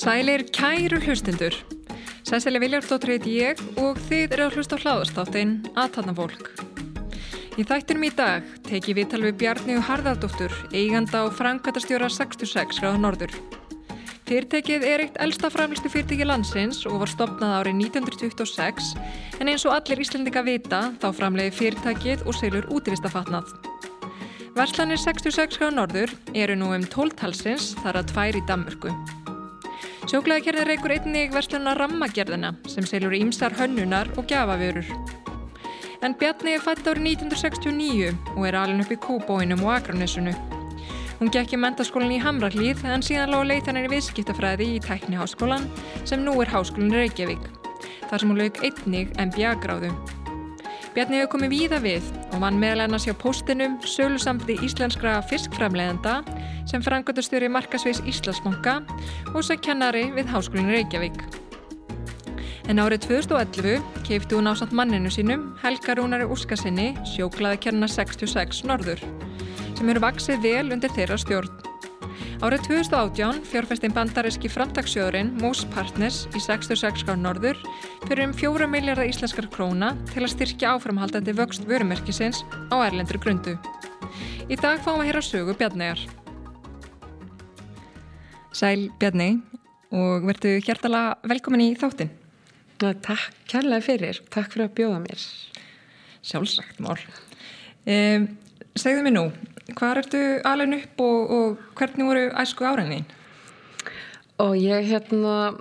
Sælir kæru hlustundur. Sæsæli Viljárdóttir heiti ég og þið eru að hlusta á hláðastáttin aðtanna fólk. Í þættinum í dag teki við tala við Bjarniðu Harðardóttur, eiganda og frankvæntastjóra 66 gráða norður. Fyrirtekið er eitt elsta framlistu fyrirteki landsins og var stopnað árið 1926 en eins og allir íslendinga vita þá framleiði fyrirtekið og selur útvistafatnað. Verslanir 66 gráða norður eru nú um 12 talsins þar að tvær í Danmörku. Sjóklaðakerðin reykur einnig versluna rammagerðina sem selur ímsar hönnunar og gjafavörur. En Bjarni er fætt árið 1969 og er alin upp í Kóbóinum og Akranesunu. Hún gekk í mentaskólan í Hamrallíð en síðan lág leiðanir í viðskiptafræði í Tækniháskólan sem nú er Háskólinn Reykjavík. Þar sem hún lauk einnig MBA gráðu. Bjarni hefur komið víða við og vann meðal ennast hjá postinum sölu samti íslenskra fiskframleðenda sem frangöndastjóri markasveis Íslasmonka og sem kennari við Háskólinu Reykjavík. En árið 2011 keipti hún ásand manninu sínum Helga Rúnari Úskasinni sjóklaði kjarnar 66 Norður sem eru vaksið vel undir þeirra stjórn. Árið 2018 fjárfæstin bandaríski framtagsjóðurinn Moose Partners í 66 gráð norður fyrir um 4 miljardar íslenskar króna til að styrkja áframhaldandi vöxt vörumerkisins á erlendur grundu. Í dag fáum við að heyra sögu Bjarnæjar. Sæl Bjarni og verðu hjertala velkomin í þáttin. Takk kærlega fyrir, takk fyrir að bjóða mér. Sjálfsagt mál. Um, segðu mér nú, Hvað ertu alveg upp og, og hvernig voru æsku áræðin? Og ég hérna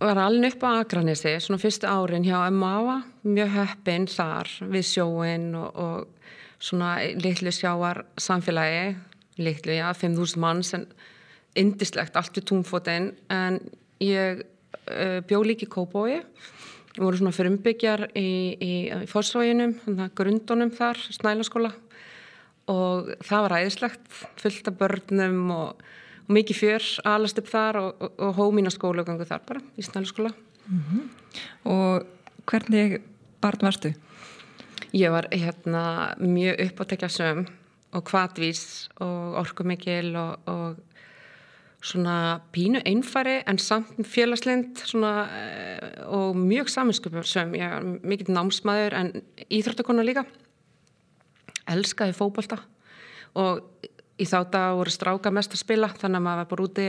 var alveg upp á Akranesi, svona fyrstu árin hjá Emmawa, mjög heppin þar við sjóin og, og svona litlu sjáar samfélagi, litlu, já, 5.000 manns en indislegt, allt við túnfótinn en ég uh, bjó líki Kóbói við vorum svona frumbyggjar í, í, í fórsvæginum, grundunum þar, Snælaskóla og það var æðislegt, fullt af börnum og, og mikið fjör alast upp þar og, og, og hómína skóla og gangu þar bara í snæluskóla mm -hmm. Og hvernig barn varstu? Ég var hérna mjög uppáttekja söm og hvaðvís og orkumikil og svona pínu einfari en samt félagslind svona, eh, og mjög saminskupur söm, ég var mikill námsmaður en íþróttakona líka elskaði fókbalta og í þá dag voru stráka mest að spila þannig að maður var bara úti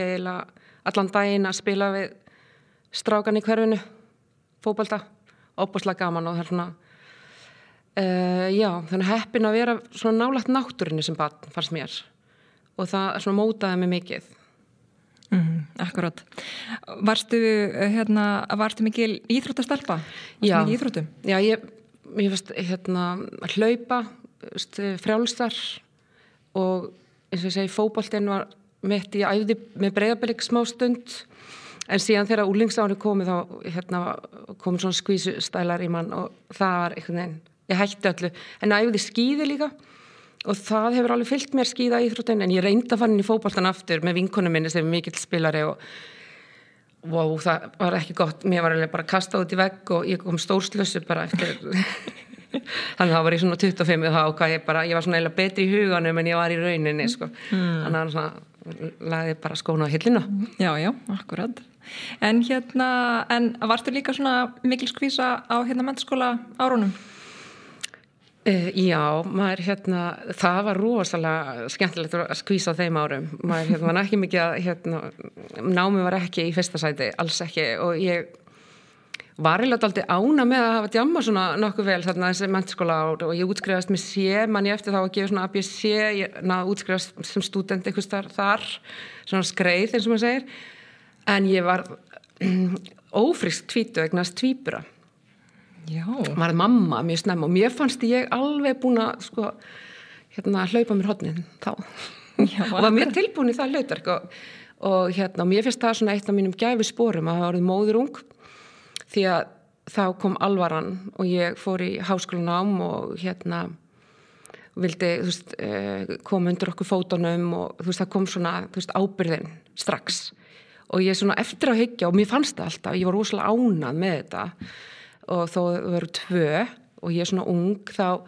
allan daginn að spila við strákan í hverfinu fókbalta, opbúrslega gaman og það er svona uh, já, þannig heppin að vera svona nálagt náttúrinni sem barn fannst mér. Og það svona mótaði mig mikið. Mm, akkurát. Varstu hérna, varstu mikil íþróttastelpa? Já, já, ég, ég fannst hérna hlaupa frjálstar og eins og ég segi fókbaltinn var mitt í æði með breyðabælik smá stund en síðan þegar úlingsáni komið þá hérna, komið svona skvísustælar í mann og það var einhvern veginn, ég hætti öllu. En æði skýði líka og það hefur alveg fyllt mér skýða í þrjóttin en ég reynda að fara inn í fókbaltan aftur með vinkonum minni sem er mikill spilari og wow, það var ekki gott. Mér var alveg bara kastað út í vegg og ég kom stórslössu bara eftir þannig að það var í svona 25 og þá hvað ég bara, ég var svona eila betri í huganum en ég var í rauninni sko. Mm. þannig að svona lagði bara skóna á hillinu Já, já, akkurat. En hérna, en varstu líka svona mikil skvísa á hérna mennskóla árunum? Uh, já, maður hérna það var rosalega skemmtilegt að skvísa þeim árum, maður hérna var ekki mikið að hérna, námi var ekki í fyrsta sæti, alls ekki. Og ég var eiginlega aldrei ána með að hafa djamma svona nokkuð vel þarna þessi mentskóla ár og ég útskrifast með sé, mann ég eftir þá að gefa svona ABC, ég náðu útskrifast sem student eitthvað starf þar, svona skreið eins og maður segir, en ég var ófrisk tvítu eignast tvíbura. Já. Var mamma mjög snemma og mér fannst ég alveg búin að sko, hérna hlaupa mér hodnin þá Já, og var mér tilbúin í það hlautark og, og hérna, og mér finnst það svona eitt af mínum gæfi spórum að það var móður ung því að þá kom alvaran og ég fór í háskólanám og hérna vildi veist, eh, koma undir okkur fótonum og veist, það kom svona veist, ábyrðin strax. Og ég svona eftir að hyggja og mér fannst það alltaf, ég var rosalega ánað með þetta. Og þó veru tvö og ég er svona ung þá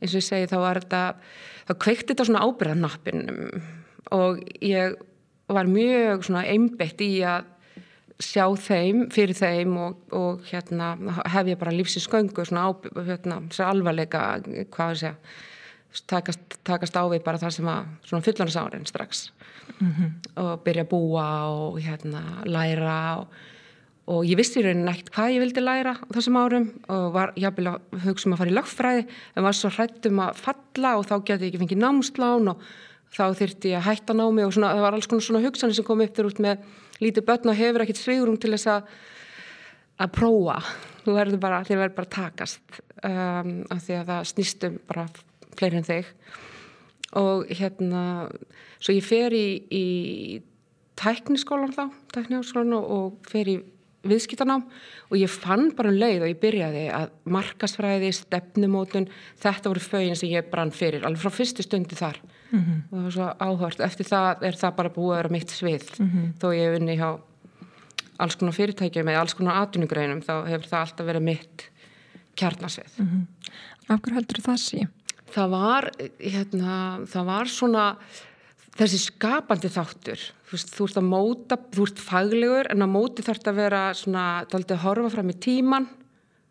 eins og ég segi þá var þetta þá kveikti þetta svona ábyrðanappin og ég var mjög svona einbett í að sjá þeim, fyrir þeim og, og hérna hef ég bara lífsins sköngu svona á, hérna, alvarleika hvað sé takast, takast á við bara það sem að svona fullanarsárin strax mm -hmm. og byrja að búa og hérna læra og, og ég vissi í rauninni ekkert hvað ég vildi læra þessum árum og var jáfnvel að hugsa um að fara í lögfræði en var svo hrættum að falla og þá geti ég ekki fengið námslán og þá þyrtti ég að hætta námi og svona, það var alls konar svona hugsanir sem kom upp þér út með lítið börn og hefur ekkert svigurum til þess að að prófa, þú verður bara, þið verður bara takast um, af því að það snýstum bara fleiri en þig. Og hérna svo ég fer í, í tækniskólan þá, tækniskólan og, og fer í viðskiptanám. Og ég fann bara um leið og ég byrjaði að markasfræði, stefnumótun. Þetta voru fögin sem ég brann fyrir alveg frá fyrstu stundi þar mm -hmm. og það var svo áhört, eftir það er það bara búið að vera mitt svið, mm -hmm. þó ég hef unni hjá alls konar fyrirtækjum eða alls konar atvinnugreinum, þá hefur það alltaf verið mitt kjarnasvið mm -hmm. Af hverju heldur það sé? það var, hérna, það var svona þessi skapandi þáttur þú veist, þú ert að móta, þú ert faglegur en að móti þarf að vera svona, þú ætti að horfa fram í tíman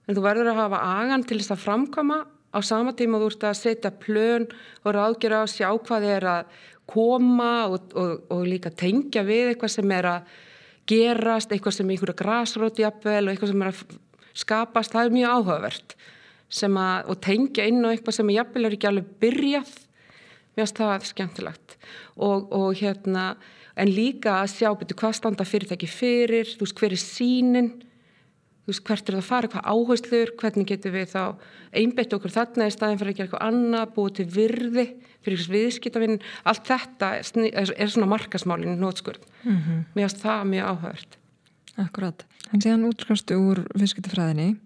en þú verður að hafa agan til þess að framkama á sama tíma þú ert að setja plön og ráðgjara að sjá hvað er að koma og, og, og líka tengja við eitthvað sem er að gerast, eitthvað sem er einhverja grásróti og eitthvað sem er að skapast, það er mjög áhugavert að, og tengja inn á eitthvað sem jafnvel er ekki alveg byrjað. Mér finnst það skemmtilegt. Og, og hérna en líka að sjá betur hvað standa fyrirtæki fyrir? Þú veist hver er sínin veist hvert er það að fara, hvað áherslur hvernig getur við þá einbett okkur þarna í staðin fyrir að gera eitthvað annað búið til virði fyrir eitthvað viðskiptavinn allt þetta er, er svona markasmálinn nótskurð mm -hmm. mér finnst það mjög áhört Akkurat, en síðan útskastu úr viðskiptafræðinni.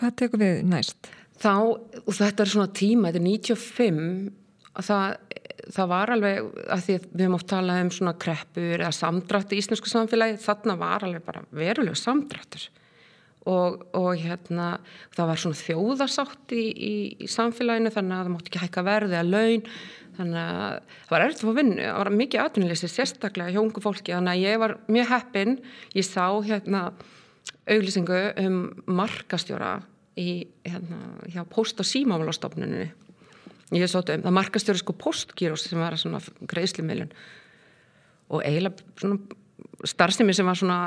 Hvað tekur við næst? þá, og þetta er svona tíma, þetta er 95 það, það var alveg að því að við höfum oft talað um svona kreppur eða samdrætt í íslensku samfélagi þarna var alveg bara verulega samdrættur og, og hérna það var svona þjóðarsátt í, í, í samfélaginu þannig að það mótti ekki hækka verði að laun. Þannig að það var erfitt að fá vinnu það var mikið aðtunilisi sérstaklega hjá ungu fólki. Þannig að ég var mjög heppin. Ég sá hérna auglýsingu um markastjóra í hérna, hjá post- og símávlastofnuninu ég sótið um, það markastjóri sko postgíros sem var svona greiðslimilun og eiginlega svona starfstími sem var svona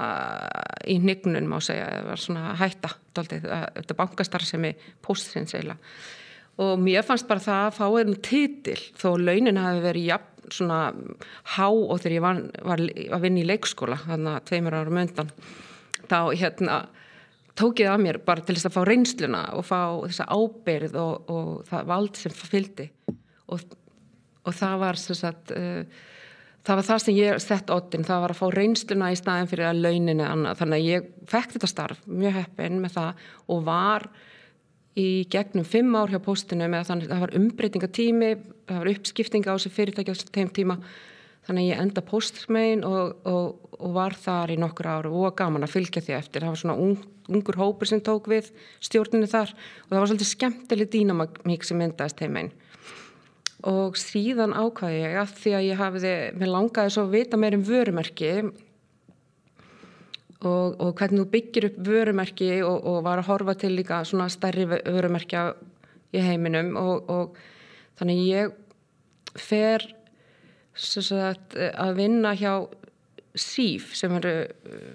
í hnignun má segja, var svona hætta daldið, þetta bankastarfsemi postsins eiginlega. Og mér fannst bara það að fá einn titil þó launin hafi verið jafn svona há og þegar ég var, var að vinna í leikskóla þannig að tveimur ára möndan þá hérna tók ég að mér bara til þess að fá reynsluna og fá þessa ábyrð og, og það vald sem fylgdi. Og, og það var sagt, uh, það var það sem ég sett ottin, það var að fá reynsluna í staðin fyrir að launinu annað, þannig að ég fekk þetta starf mjög heppin með það og var í gegnum fimm ár hjá postinu með þannig að það var umbreytingatími það var uppskiptinga á þessu fyrirtæki á þeim tíma. Þannig að ég enda postmegin og, og, og var þar í nokkur ára og gaman að fylgja því eftir. Það var svona ung, ungur hópur sem tók við stjórninu þar og það var svolítið skemmtileg dýnamík sem myndaðist heiminn og síðan ákvæði ég að því að ég hafiði, mér langaði svo að vita meir um vörumerki og, og hvernig þú byggir upp vörumerki og var að horfa til líka svona stærri vörumerkja í heiminum og þannig ég fer sagt, að vinna hjá SÍF sem eru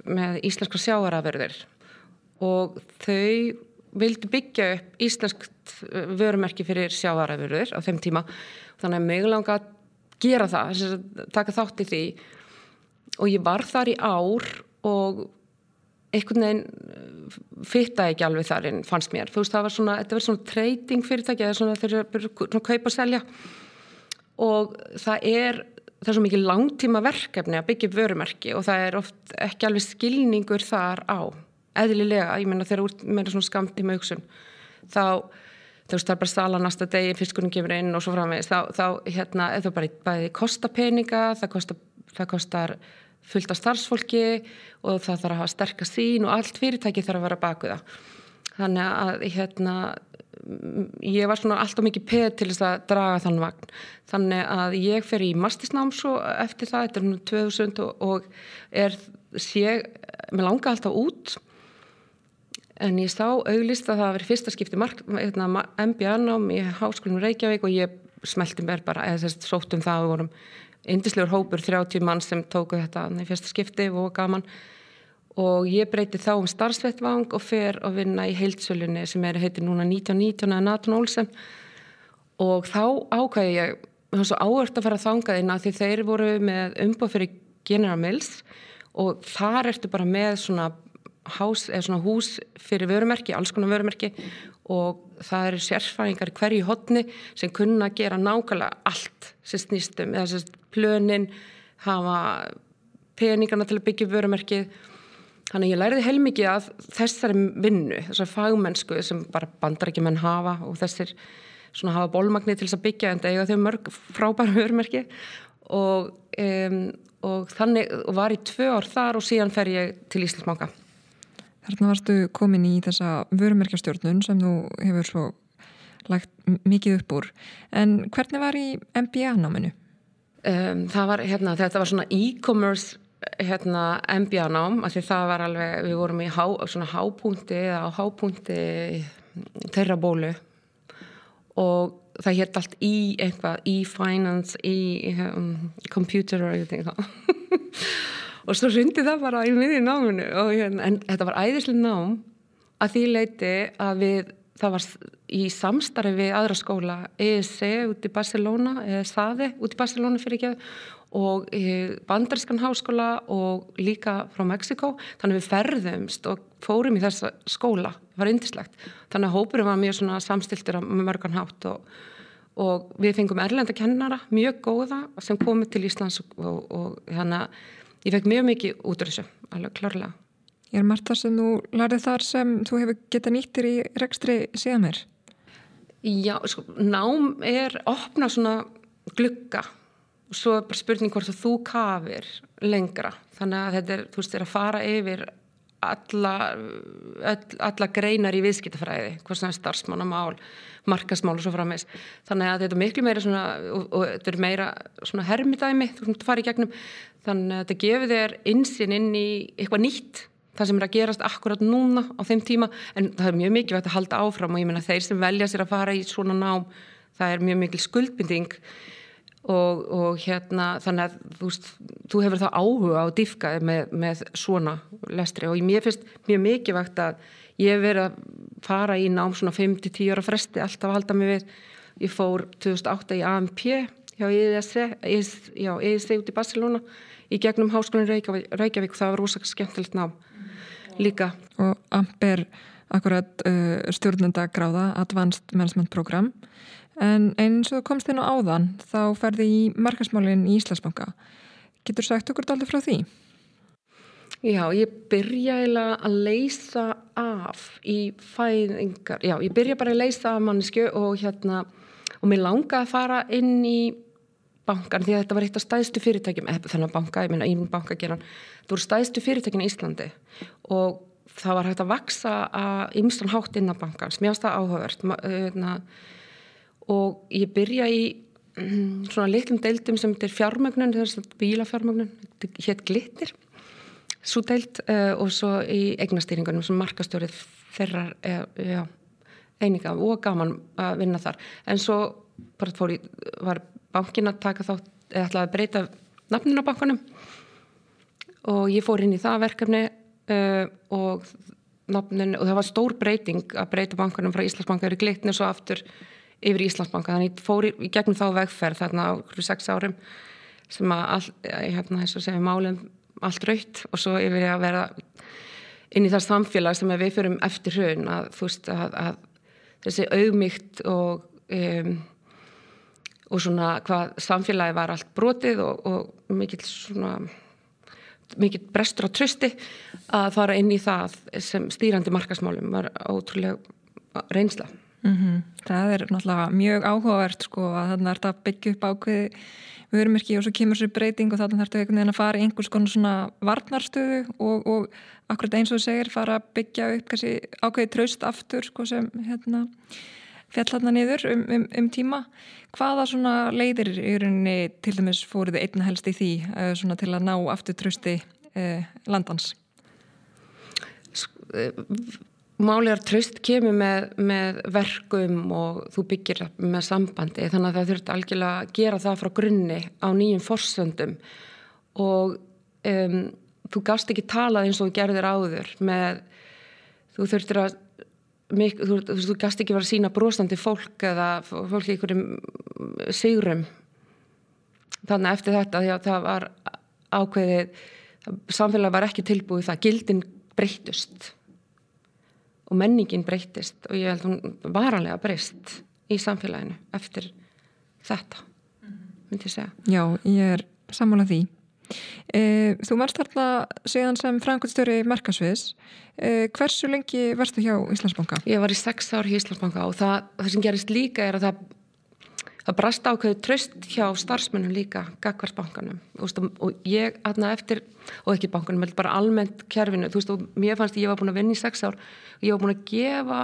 með íslenska sjáaraförður og þau vildi byggja upp íslenskt uh, vörumerki fyrir sjáaraförður á þeim tíma. Þannig að mögulega langa að gera það, taka þátt í því. Og ég var þar í ár og einhvern veginn uh, fitta ekki alveg þar en fannst mér, þú veist það var svona þetta var svona trading fyrirtæki eða svona þeir eru að kaupa og selja. Og það er það er svo mikið langtíma verkefni að byggja vörumerki og það er oft ekki alveg skilningur þar á eðlilega, ég menna þegar út með svona skamtíma auksun þá þú veist það er bara stala næsta degi fiskurinn kemur inn og svo framvegist þá, þá hérna, það bara bæði kostar peninga það kostar, það kostar fullt af starfsfólki og það þarf að hafa sterkast sín og allt fyrirtæki þarf að vera baku það. Þannig að hérna, ég var svona alltaf mikið peð til þess að draga þann vagn. Þannig að ég fer í mastisnám svo eftir það, þetta er nú 2000 og, og er, sé, mér langa alltaf út en ég sá auglist að það var fyrsta skipti hérna, MBA-nám í Háskólinu Reykjavík og ég smelti mér bara, eða þess að sóttum það og vorum indislegur hópur, 30 mann sem tóku þetta í fyrsta skipti og gaman. Og ég breyti þá um starfsvettvang og fer að vinna í heilsölunni sem er heitir núna 1919 eða Nathan Olsen. Og þá ákvæði ég það var svo áhört að fara að þanga inn að því þeir voru með umbúð fyrir General Mills og þar ertu bara með svona, hás, hús fyrir vörumerki, alls konar vörumerki og það eru sérfæringar hverju hodni sem kunna gera nákvæmlega allt sem snýstum eða sem plönin hafa peningarna til að byggja vörumerkið Þannig ég læriði heilmikið að þessari vinnu, þessari fagmennsku sem bara bandarækjumenn hafa og þessir svona hafa bólmagnir til þess að byggja en það eiga þau mörg frábæra vörmerki og, um, og þannig og var í tvö ár þar og síðan fer ég til Íslandsmáka. Þarna varstu komin í þessa vörmerkjastjórnun sem þú hefur svo lagt mikið upp úr. En hvernig var í MBA-náminu? Um, var, hérna, þetta var svona e-commerce hérna MBA-nám, það var alveg, við vorum í há, svona hápunkti eða á hápunkti þeirra bólu. Og það hétt allt í eitthvað, í finance, í um, computer og eitthvað og svo syndi það bara í miði náminu og, hérna, en þetta var æðislega nám að því leiti að við það var í samstarfi við aðra skóla ESC út í Barcelona eða SADE út í Barcelona fyrir ekki og bandarískan háskóla og líka frá Mexiko þannig við ferðumst og fórum í þessa skóla, það var yndislegt. Þannig að hópurum var mjög samstiltur með mörgan hátt og, og við fengum erlenda kennara, mjög góða sem komið til Íslands og, og, og að ég fekk mjög mikið út af þessu, alveg klárlega. Er margt það sem þú lærið þar sem þú hefur getað nýttir í rekstri síðan mér? Já, sko, nám er opna svona glugga. Og svo er bara spurning hvort þú kafir lengra. Þannig að þetta er, þú veist, er að fara yfir alla, all, alla greinar í viðskiptafræði hvort er starfsmánamál, markasmál og svo frammeins, þannig að þetta er miklu meira svona, og, og þetta er meira svona hermidæmi, þú veist, fara í gegnum þannig að þetta gefur þér insinn inn í eitthvað nýtt það sem er að gerast akkurat núna á þeim tíma. En það er mjög mikið vægt að halda áfram og ég menna þeir sem velja sér að fara í svona nám það er mjög mikil skuldbinding. Og, og hérna þannig að þú, þú hefur það áhuga á diffkaði með, með svona lestri. Og mér finnst mjög mikið vægt að ég hef verið að fara í nám svona 5-10 ára fresti alltaf að halda mig við. Ég fór 2008 í AMP hjá ESC, já, ESC út í Barcelona í gegnum háskólinn Reykjavík, Reykjavík það var rosalega skemmtilegt nám líka og AMP er akkurat uh, stjórnenda gráða Advanced Management Program En eins og komst þinn á áðan þá ferði í markasmálinn í Íslandsbanka. Getur sagt okkur aldrei frá því? Já, ég byrja að leysa af í fæðingar. Já, ég byrja bara að leysa af mannesku og hérna og mér langa að fara inn í bankan því að þetta var eitt af stæðstu fyrirtækjum eða þennan banka, ég minna íminn bankageran það voru stæðstu fyrirtækin í Íslandi. Og það var hægt að vaksa að ymstan hátt innan bankan sem ég ást að áhugavert hérna og ég byrja í mm, svona litlum deildum sem er fjármögnun, þess að bílafjármögnun hétt glittir svo deild uh, og svo í eignastýringunum sem markastjórið þeirra uh, eininga og gaman að vinna þar. En svo bara fór í, var bankin að taka þátt eða ætlaði að breyta nafninu á bankanum. Og ég fór inn í það verkefni uh, og nafninu og það var stór breyting að breyta bankanum frá Íslandsbanka glittin og svo aftur yfir Íslandsbanka. Þannig fór í, gegnum þá vegferð þarna á sex árum sem að all, hérna þess að segja málum allt raut og svo yfir að vera inn í það samfélag sem við fyrum eftir hrun að þú veist að, að þessi augmygt og um, og svona hvað samfélagi var allt brotið og, og mikill svona mikill brestur á trösti að fara inn í það sem stýrandi markasmálum var ótrúlega reynsla Mm -hmm. Það er náttúrulega mjög áhugavert sko að þannig að þetta byggja upp ákveði vörumerki og svo kemur sér breyting og þannig þarf þetta að fara í einhvers konar svona varnarstöðu og, og akkurat eins og segir fara að byggja upp kannski ákveði traust aftur sko sem hérna fjallarna niður um, um, um tíma. Hvaða leiðir í rauninni til dæmis fóruði einna helst í því svona til að ná aftur trausti uh, landans? Eh, Málegar tröst kemur með, með verkum og þú byggir með sambandi þannig að það þurft algjörlega að gera það frá grunni á nýjum forsöndum og um, þú gast ekki talað eins og þú gerðir áður með þú þurftir að mik, þú, þú, þú gast ekki verið að sína brostandi fólk eða fólk í einhverjum sigurum þannig að eftir þetta að það var ákveðið samfélag var ekki tilbúið það gildin breytust og menningin breytist og ég held hún varanlega breyst í samfélaginu eftir þetta myndi ég segja. Já, ég er sammálað því. E, þú varst alltaf síðan sem frangundstjóri Merkasviðs. E, hversu lengi varstu hjá Íslandsbanka? Ég var í sex ár hjá Íslandsbanka og það, það sem gerist líka er að það það brast ákveðu tröst hjá starfsmennum líka, gagvarsbankanum og ég aðna eftir og ekki bankanum, bara almennt kerfinu þú veist og mér fannst ég var búin að vinna í sex ár og ég var búin að gefa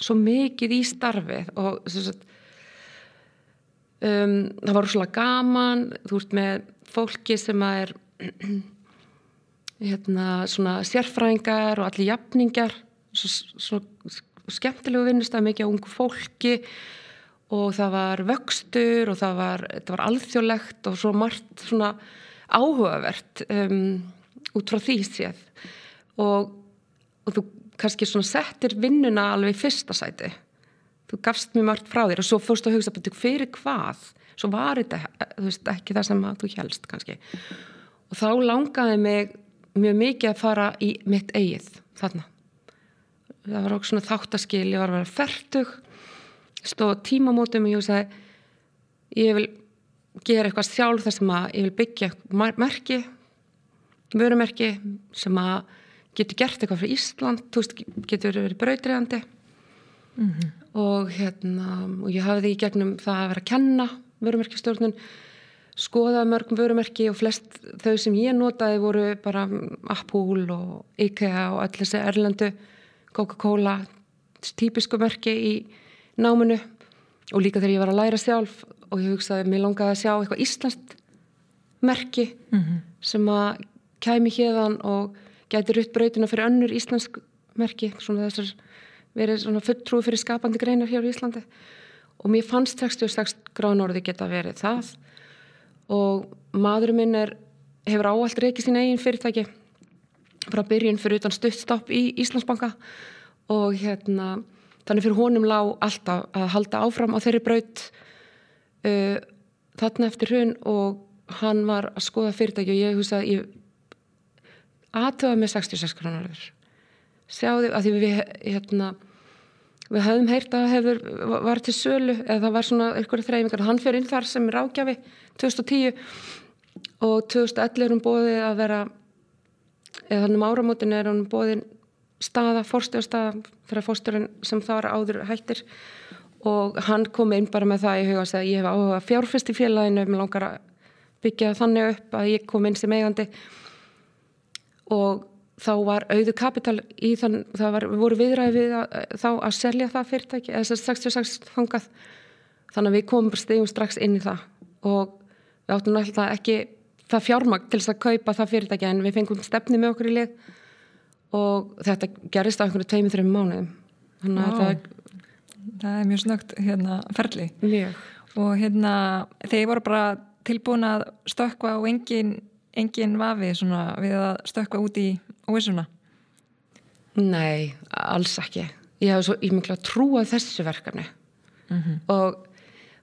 svo mikið í starfið og sagt, um, það var svolítið gaman þú veist með fólki sem að er hérna svona sérfræðingar og allir jafningar svo, svo skemmtilegu vinnustæð mikið á ungu fólki og það var vöxtur og það var, var alþjóðlegt og svo margt svona áhugavert um, út frá því séð. Og, og þú kannski svona settir vinnuna alveg í fyrsta sæti. Þú gafst mjög margt frá þér og svo fórst að hugsa betur fyrir hvað svo var þetta veist, ekki það sem þú helst kannski. Og þá langaði mig mjög mikið að fara í mitt eigið þarna. Það var okkur svona þáttaskil ég var að vera færtug stóð tímamótum og ég sagði ég vil gera eitthvað sjálf þar sem að ég vil byggja merki vörumerki sem að getur gert eitthvað fyrir Ísland veist, getur verið brautriðandi mm -hmm. og hérna og ég hafði í gegnum það að vera að kenna vörumerkistjórnun skoða mörgum vörumerki og flest þau sem ég notaði voru bara Apple og IKEA og allir þessi erlendu Coca-Cola típisku merki í náminu og líka þegar ég var að læra sjálf og ég hugsaði að mér langaði að sjá eitthvað íslenskt merki mm -hmm. sem að kæmi hérðan og gæti rutt brautina fyrir önnur íslensk merki svona þessar verið svona fulltrúi fyrir skapandi greinar hér í Íslandi og mér fannst 66 gránorði geta verið það. Og maðurinn minn er, hefur áallt reykið sín eigin fyrirtæki frá byrjun fyrir utan stuttstopp í Íslandsbanka. Og hérna þannig fyrir honum lág alltaf að halda áfram á þeirri braut uh, þarna eftir hún og hann var að skoða fyrirtæki og ég húsa að ég aðtöða með 66 krónar sjáðu að því við hérna, við höfum heyrt að hefur var til sölu eða það var svona einhverju þreyfingar hann fyrir inn þar sem er ágjafi 2010 og 2011 er hún bóðið að vera eða þannig um áramótin er hún bóðið staða, fórstjóðstaða fyrir fórsturinn sem það var áður hættir. Og hann kom inn bara með það í huga að ég hef áhuga fjárfest í félaginu og mér langar að byggja þannig upp að ég kom inn sem eigandi. Og þá var auðu kapital í þann, það var, voru viðræði við að, þá að selja það fyrirtæki, eða þess að 66 fangað, þannig að við komum stegum strax inn í það. Og við áttum náttúrulega ekki það fjármagn til þess að kaupa það fyrirtæki en við fengum stefni með okkur í lið. Og þetta gerist á einhverju tveimur, þreim mánuðum. Þannig að það það er mjög snögt hérna ferli. Mjög. og hérna þeir voru bara tilbúin að stökka og engin, engin vafi svona, við að stökka út í óvissuna Nei, alls ekki ég hafði svo ímengla trúað þessu verkefni mm -hmm. og,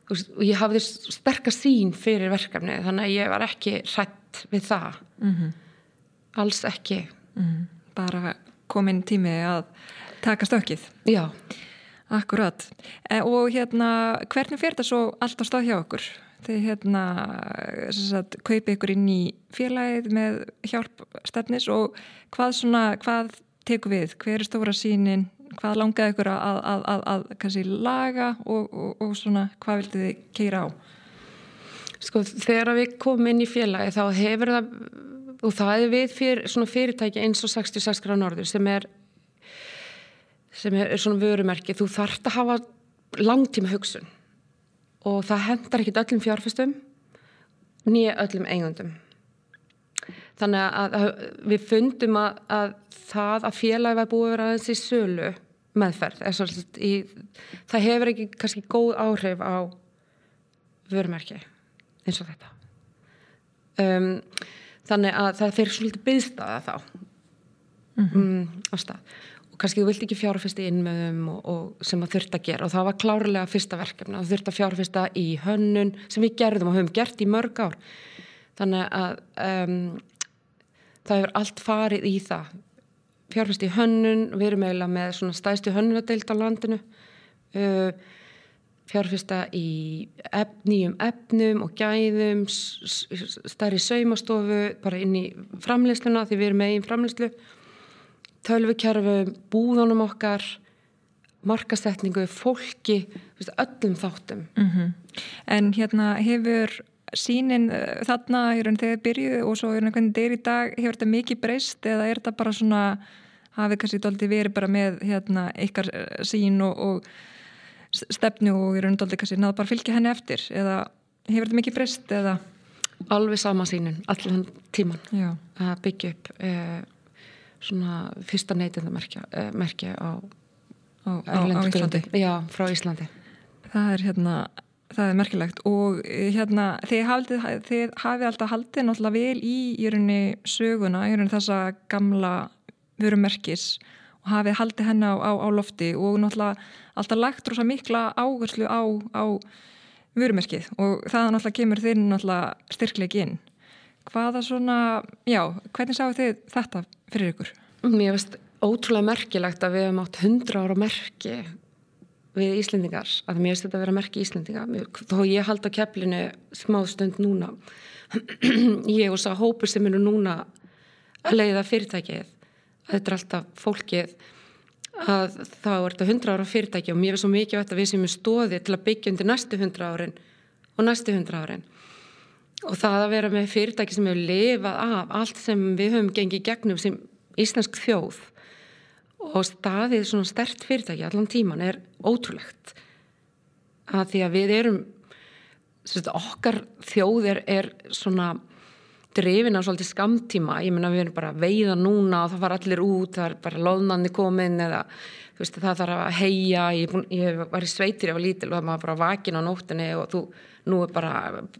og ég hafði sterkast sín fyrir verkefni þannig að ég var ekki hrætt við það mm -hmm. alls ekki mm -hmm bara komin tími að taka stökkið. Já. Akkurat. E, og hérna, hvernig fer þetta svo allt á stað hjá okkur? Þegar hérna, sagt, kaupi ykkur inn í félagið með hjálp stefnis og hvað svona, hvað teku við? Hver er stóra sínin? Hvað langaði ykkur að, að, að, að kannski laga og, og, og svona, hvað vildi þið keira á? Sko þegar við komum inn í félagi þá hefur það, og það er við fyrir, fyrirtæki eins og 66 gráð norður sem er, sem er, er svona vörumerki, þú þarft að hafa langtíma hugsun og það hendar ekkit öllum fjárfestum nýja öllum eigundum. Þannig að, að við fundum að, að það að félagi var búið að vera aðeins í sölu meðferð, í, það hefur ekki kannski góð áhrif á vörumerki eins og þetta um, þannig að það fyrir svolítið byggstaða þá mm -hmm. um, á stað kannski þú vilt ekki fjárfesta inn með þeim og, og sem það þurft að gera. Og það var klárlega fyrsta verkefna, það þurft að fjárfesta í hönnun sem við gerðum og höfum gert í mörg ár. Þannig að um, það hefur allt farið í það. Fjárfesta í hönnun við erum eiginlega með svona stæðstu hönnunadeild á landinu. Uh, fjárfesta í nýjum efnum og gæðum, stærri saumastofu, bara inn í framleysluna því við erum einn framleyslu, tölvukerfum, búðunum okkar, markasetningu, fólki, öllum þáttum. Mm -hmm. En hérna hefur sínin uh, þarna í raun þegar byrjuð og svo í raun hvernig er í dag, hefur þetta mikið breyst eða er þetta bara svona, hafið kannski doldi verið bara með hérna ykkar uh, sín og, og stefnu og í raun doldi kannski náðu bara fylgja henni eftir eða hefur þetta mikið breyst eða Alveg sama sínun, allan tíman Já. að byggja upp eh, svona fyrsta neytindamerkja eh, merkja á, á, á, á Íslandi? Já, frá Íslandi. Það er hérna það er merkilegt. Og eh, hérna þið hafið, þið hafið alltaf haldið náttúrulega vel í í rauninni söguna, í rauninni þessa gamla vörumerkis og hafið haldið henni á, lofti og náttúrulega alltaf lagt rosa mikla áherslu á, á vörumerkið. Og það náttúrulega kemur þinn náttúrulega styrkleik inn. Hvaða svona, já, hvernig sáu þið þetta fyrir ykkur? Mér finnst ótrúlega merkilegt að við hefum átt hundra ára merki við Íslendingar, að mér finnst þetta að vera merki Íslendinga, þó ég hald á keflinu smá stund núna. Ég og sá hópur sem eru núna að leiða fyrirtækið þetta er alltaf fólkið að þá er þetta 100 ára fyrirtæki og mér er svo mikið að við sem er stóðið til að byggja undir næstu 100 árin og næstu 100 árin og það að vera með fyrirtæki sem hefur lifað af allt sem við höfum gengið gegnum sem íslensk þjóð og staðið svona stert fyrirtæki allan tíman er ótrúlegt. Að því að við erum okkar þjóð er, er svona drifin á svolítið skamtíma, ég menna við erum bara veiða núna og það var allir út, það er bara loðnandi komin eða veist, það þarf að heia, ég, búin, ég var í sveitir ég var lítil og það var bara vakin á nóttinni og þú, nú er bara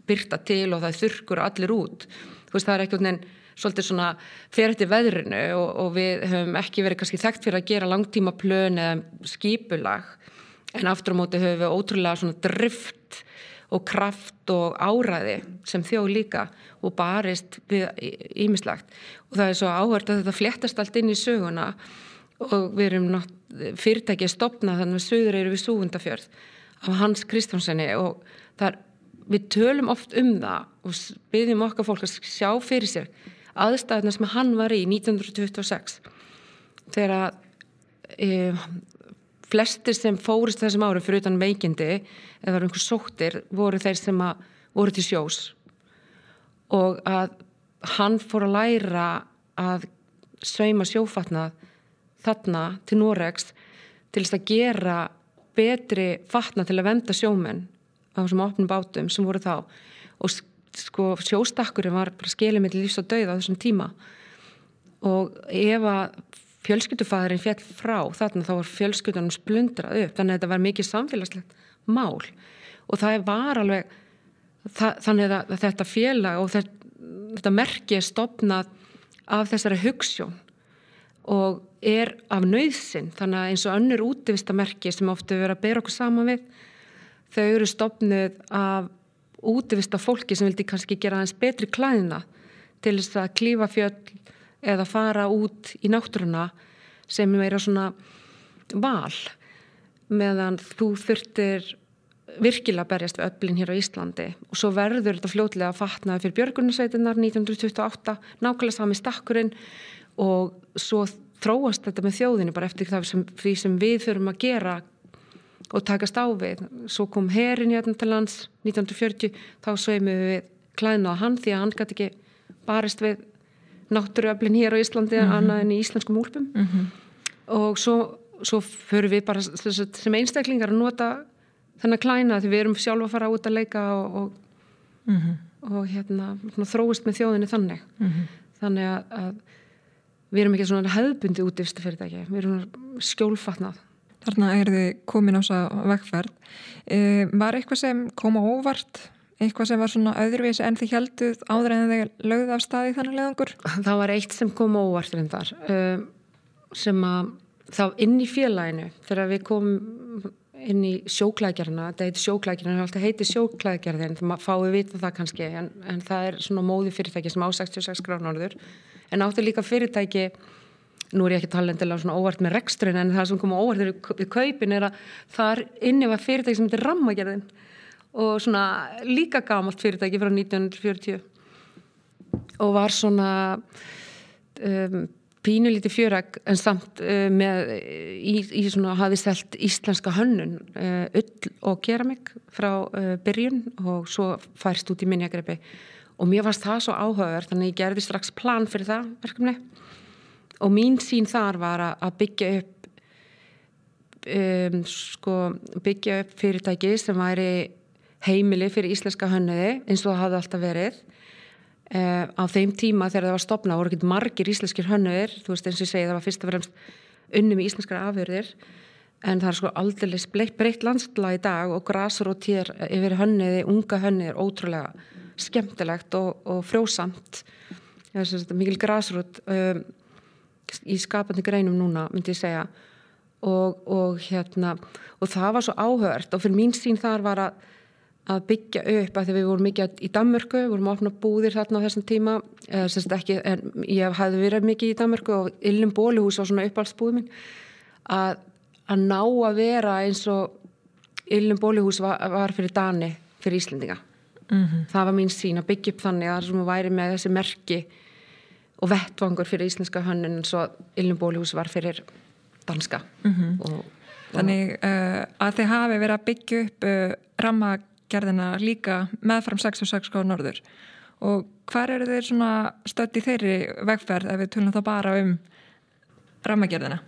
byrta til og það er þurkur allir út. Þú veist það er ekkert nefn svolítið svona fyrir til veðrinu og, og við höfum ekki verið kannski þekkt fyrir að gera langtíma plön eða skipulag. En aftur á móti höfum við ótrúlega svona drift og kraft og áræði sem þjóð líka og barist við ímislegt og það er svo áhört að þetta fléttast allt inn í söguna og við erum fyrirtækið stopnað þannig að söður eru við súundafjörð af Hans Kristjánssoni og er, við tölum oft um það og byggjum okkar fólk að sjá fyrir sér aðstæðuna sem hann var í 1926 þegar að e, flestir sem fórist þessum árum fyrir utan veikindi eða einhver sóttir voru þeir sem voru til sjós. Og að hann fór að læra að sveima sjófatnað þarna til Noregs til þess að gera betri fatna til að venda sjómenn á þessum opnum bátum sem voru þá. Og sko sjóstakkurinn var skilið með lífs og dauð á þessum tíma. Og ef að fjölskyldufæðurinn fjall frá þarna þá var fjölskyldunum splundrað upp. Þannig að þetta var mikið samfélagslegt mál. Og það var alveg það, þannig að þetta félag og þetta, þetta merki er stopnað af þessari hugssjón og er af nöðsin þannig að eins og önnur útvistamerki sem ofta verður að bera okkur saman við þau eru stopnuð af útvista fólki sem vildi kannski gera aðeins betri klæðina til þess að klífa fjöld eða fara út í náttúruna sem meira svona val meðan þú þurftir virkilega berjast við öllin hér á Íslandi og svo verður þetta fljótlega að fatnaði fyrir Björgunarsveitinnar 1928 nákvæmlega sami stakkurinn og svo þróast þetta með þjóðinni bara eftir sem, sem við þurfum að gera og takast á við. Svo kom herin hérna til lands 1940, þá sveimum við klæðinu á hann því að hann gæti ekki barist við náttúruöflin hér á Íslandi mm -hmm. annað en í íslenskum úlpum mm -hmm. og svo, svo förum við bara sem einstaklingar að nota þennan klæna því við erum sjálfa að fara út að leika og, og, mm -hmm. og hérna, þróist með þjóðinni þannig mhm. þannig að, að við erum ekki svona hefðbundi út fyrstu fyrirtæki, við erum skjólfatnað Þarna er þið komin á þessa vegferð. E, var eitthvað sem kom á óvart eitthvað sem var svona öðruvísi en þið helduð áður en þið lögðu af staði þannig leðangur? Það var eitt sem kom óvart reyndar um, sem að þá inn í félaginu þegar við komum inn í sjóklækjarna, þetta heiti sjóklækjarna það heiti sjóklækjarðin, það fáið vita það kannski, en, en það er svona móði fyrirtæki sem á 66 gránorður en áttu líka fyrirtæki nú er ég ekki talendilega svona óvart með rekstrun en það sem kom óvart við kaupin er að það inni var fyrirtæki sem heitir Rammagerðin og svona líka gamalt fyrirtæki frá 1940 og var svona um, pínulíti fjöregg en samt uh, með í, í svona hafi stelt íslenska hönnun uh, ull og keramik frá uh, byrjun og svo færst út í minjagreipi og mér fannst það svo áhugaverð þannig ég gerði strax plan fyrir það verkefni. Og mín sín þar var að byggja upp um, sko, byggja upp fyrirtæki sem væri heimili fyrir íslenska hönniði eins og það hafði alltaf verið. Uh, á þeim tíma þegar það var stopnað voru ekki margir íslenskir hönniðir þú veist eins og ég segi það var fyrst og fremst unni með íslenskara afhörðir en það er sko aldrei breytt landsla í dag og grasur og týr yfir hönniði, unga hönniðir, ótrúlega skemmtilegt og, og frjósamt. Mikil grasrút um, í skapandi greinum núna myndi ég segja. Og, og hérna og það var svo áhört og fyrir mín sín þar var að að byggja upp að því við vorum mikið í Danmörku, við vorum að opna búðir þarna á þessum tíma, eða ekki, en ég hafði verið mikið í Danmörku og Illum Bólihús var svona uppáhaldsbúð minn að, að ná að vera eins og Illum Bólihús var, var fyrir Dani, fyrir Íslendinga mm -hmm. það var mín sín að byggja upp þannig að það sem væri með þessi merki og vettvangur fyrir íslenska hönnun eins og Illum Bólihús var fyrir danska mm -hmm. og, og Þannig uh, að þið hafi verið að byggja upp uh, ramma gerðina líka meðfram 66 á norður. Og hvar eru þeir svona stött í þeirri vegferð ef við tölum þá bara um rammagerðina?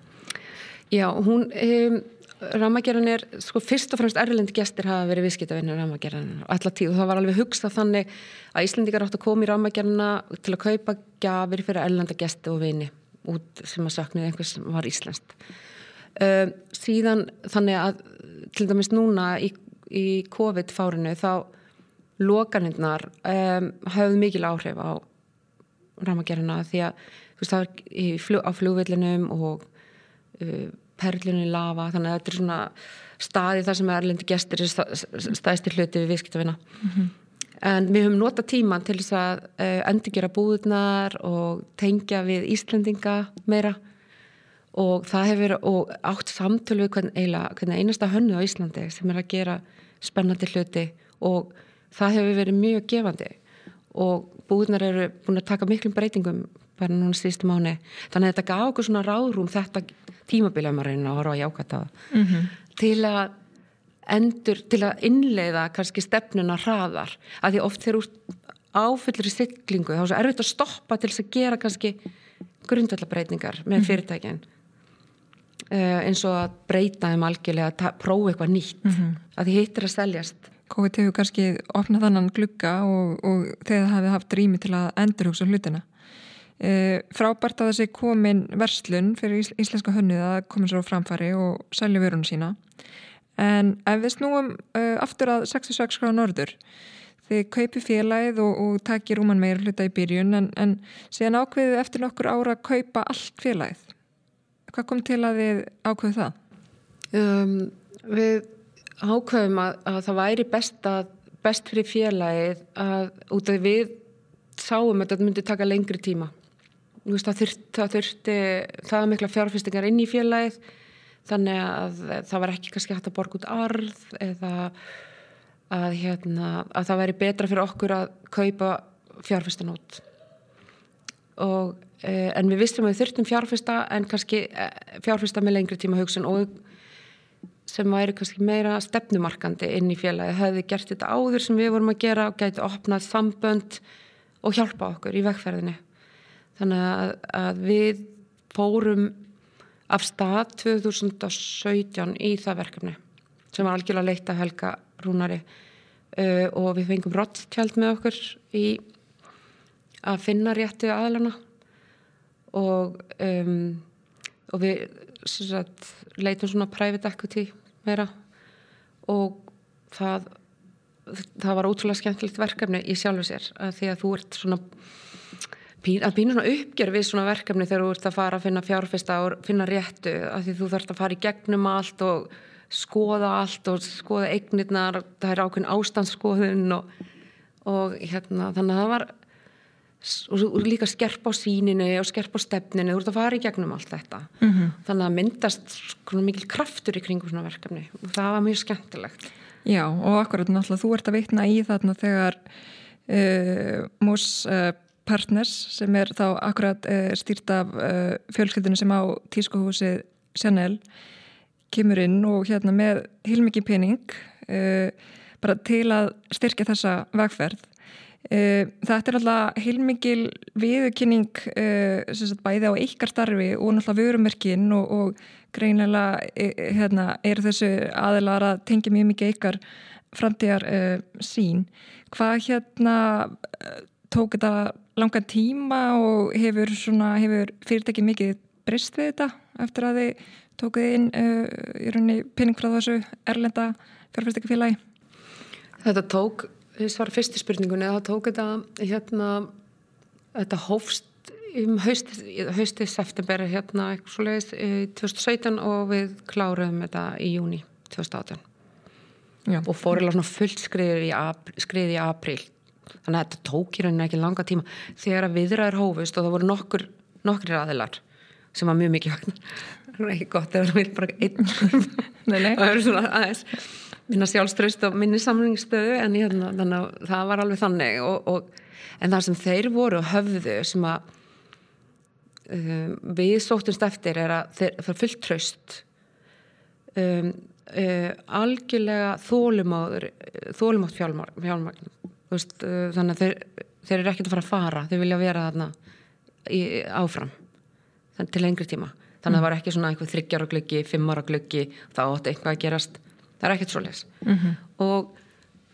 Já, hún um, rammagerðin er, sko fyrst og fremst erlendi gestir hafa verið viðskiptavinnir rammagerðin og alltaf tíð. Og það var alveg hugsað þannig að Íslandikar átt að koma í rammagerðina til að kaupa gafir fyrir erlenda gesti og vini út sem að saknaði einhvers sem var íslenskt. Um, síðan þannig að til dæmis núna í í COVID-fárinu þá lokanindnar um, hafði mikil áhrif á ramagerina því að veist, það er flug, á flugvillinum og uh, perlunni lafa þannig að þetta er svona staði þar sem erlendi gestur staðistir hluti við viðskiptavina mm -hmm. en við höfum nota tíma til þess að uh, endur gera búðunar og tengja við Íslendinga meira og það hefur og átt samtölu við hvern einasta hönnu á Íslandi sem er að gera spennandi hluti og það hefur verið mjög gefandi og búðnar eru búin að taka miklum breytingum bara núna síðustu mánu þannig að þetta gaf okkur svona ráðrúm þetta reyna að horfa á jákvæða mm -hmm. til að endur, til að innleiða kannski stefnuna hraðar að því oft þegar úr áfullir í syklingu þá er það erfitt að stoppa til þess að gera kannski grundvallabreitingar með mhm. fyrirtækinn eins og að breyta þeim algjörlega að prófa eitthvað nýtt. Mm -hmm. að því hittir að seljast COVID hefur kannski opnað þannan glugga og, og þegar það hefði haft rými til að endurhugsa hlutina. Uh, frábært að þessi komin verslun fyrir ís íslenska hönnið að koma sér á framfæri og selja vörunum sína. En ef við snúum uh, aftur að 66 gráð norður þið kaupi félagið og, og takir rúman meir hluta í byrjun en, en síðan ákveðið eftir nokkur ára að kaupa allt félagið Hvað kom til að þið ákveðu það? Um, við ákveðum að, að það væri best, að, best fyrir félagið að út af við sáum að þetta myndi taka lengri tíma. Veist, það, þurfti, það þurfti það mikla fjárfestingar inn í félagið þannig að það var ekki kannski hægt að borga út arð eða að, hérna, að það væri betra fyrir okkur að kaupa fjárfestan út og en við vistum að við þurftum fjárfesta en kannski eh, fjárfesta með lengri tíma hugsun og sem væri kannski meira stefnumarkandi inn í félagi hefði gert þetta áður sem við vorum að gera og gæti opnað sambönd og hjálpa okkur í vegferðinni. Þannig að, að við fórum af stað 2017 í það verkefni sem var algjörlega leitt að helga rúnari. Uh, og við fengum rottjald með okkur í að finna rétti aðlana og um, og við sagt, leitum svona private equity meira. Og það það var ótrúlega skemmtilegt verkefni í sjálfu sér að því að þú ert svona að býna svona uppgjör við svona verkefni þegar þú ert að fara að finna fjárfesta og finna réttu að því þú þarfst að fara í gegnum allt og skoða allt og skoða eignirnar, það er ákveðin ástandsskoðun og, og hérna þannig að það var og líka skerp á síninu og skerp á stefninu, þú ert að fara í gegnum allt þetta. Mm -hmm. þannig að myndast mikil kraftur í kringum svona verkefni og það var mjög skemmtilegt. Já og akkurat náttúrulega þú ert að veitna í þarna þegar uh, mús uh, partners sem er þá akkurat uh, stýrt af fjölskyldinu sem á tískuhúsið Chanel kemur inn og hérna með hilmikið pening bara til að styrkja þessa vegferð þetta er alltaf heilmikil viðkynning uh, bæði á ykkar starfi og náttúrulega vörumerkin og, og greinilega e, hérna, er þessu aðilar að tengja mjög mikið ykkar framtíðar uh, sín. Hvað hérna tók þetta langan tíma og hefur, hefur fyrirtæki mikið breyst við þetta eftir að þið tókuð inn í rauninni pinning frá þessu erlenda fjárfæstekafélagi? Þetta tók ég svara fyrstu spurningunni það tók þetta hérna þetta hófst um hausti, hausti september hérna eitthvað svo leiðist 2017 og við kláruðum þetta í júni 2018 Já. og fórilega svona fullt skriðið í, skrið í april þannig að þetta tók í rauninu ekki langa tíma. Þegar að viðraður hófust og það voru nokkur nokkur aðilar sem var mjög mikið það var ekki gott, það var bara einn. Það var svona aðeins minna sjálfströst og minni samlingstöðu en hérna, þannig að það var alveg þannig og, og, en það sem þeir voru höfðu sem að um, við sóttumst eftir er að þeir, er fullt tröst um, uh, algjörlega þólumáður þólumátt fjálmagn uh, þannig að þeir, þeir eru ekkert að fara að fara þeir vilja vera þarna í, áfram til lengri tíma. Þannig að það var ekki svona eitthvað þryggjar á glöggi, fimmar á glöggi þá átti eitthvað að gerast það er ekkert svo les mm -hmm. og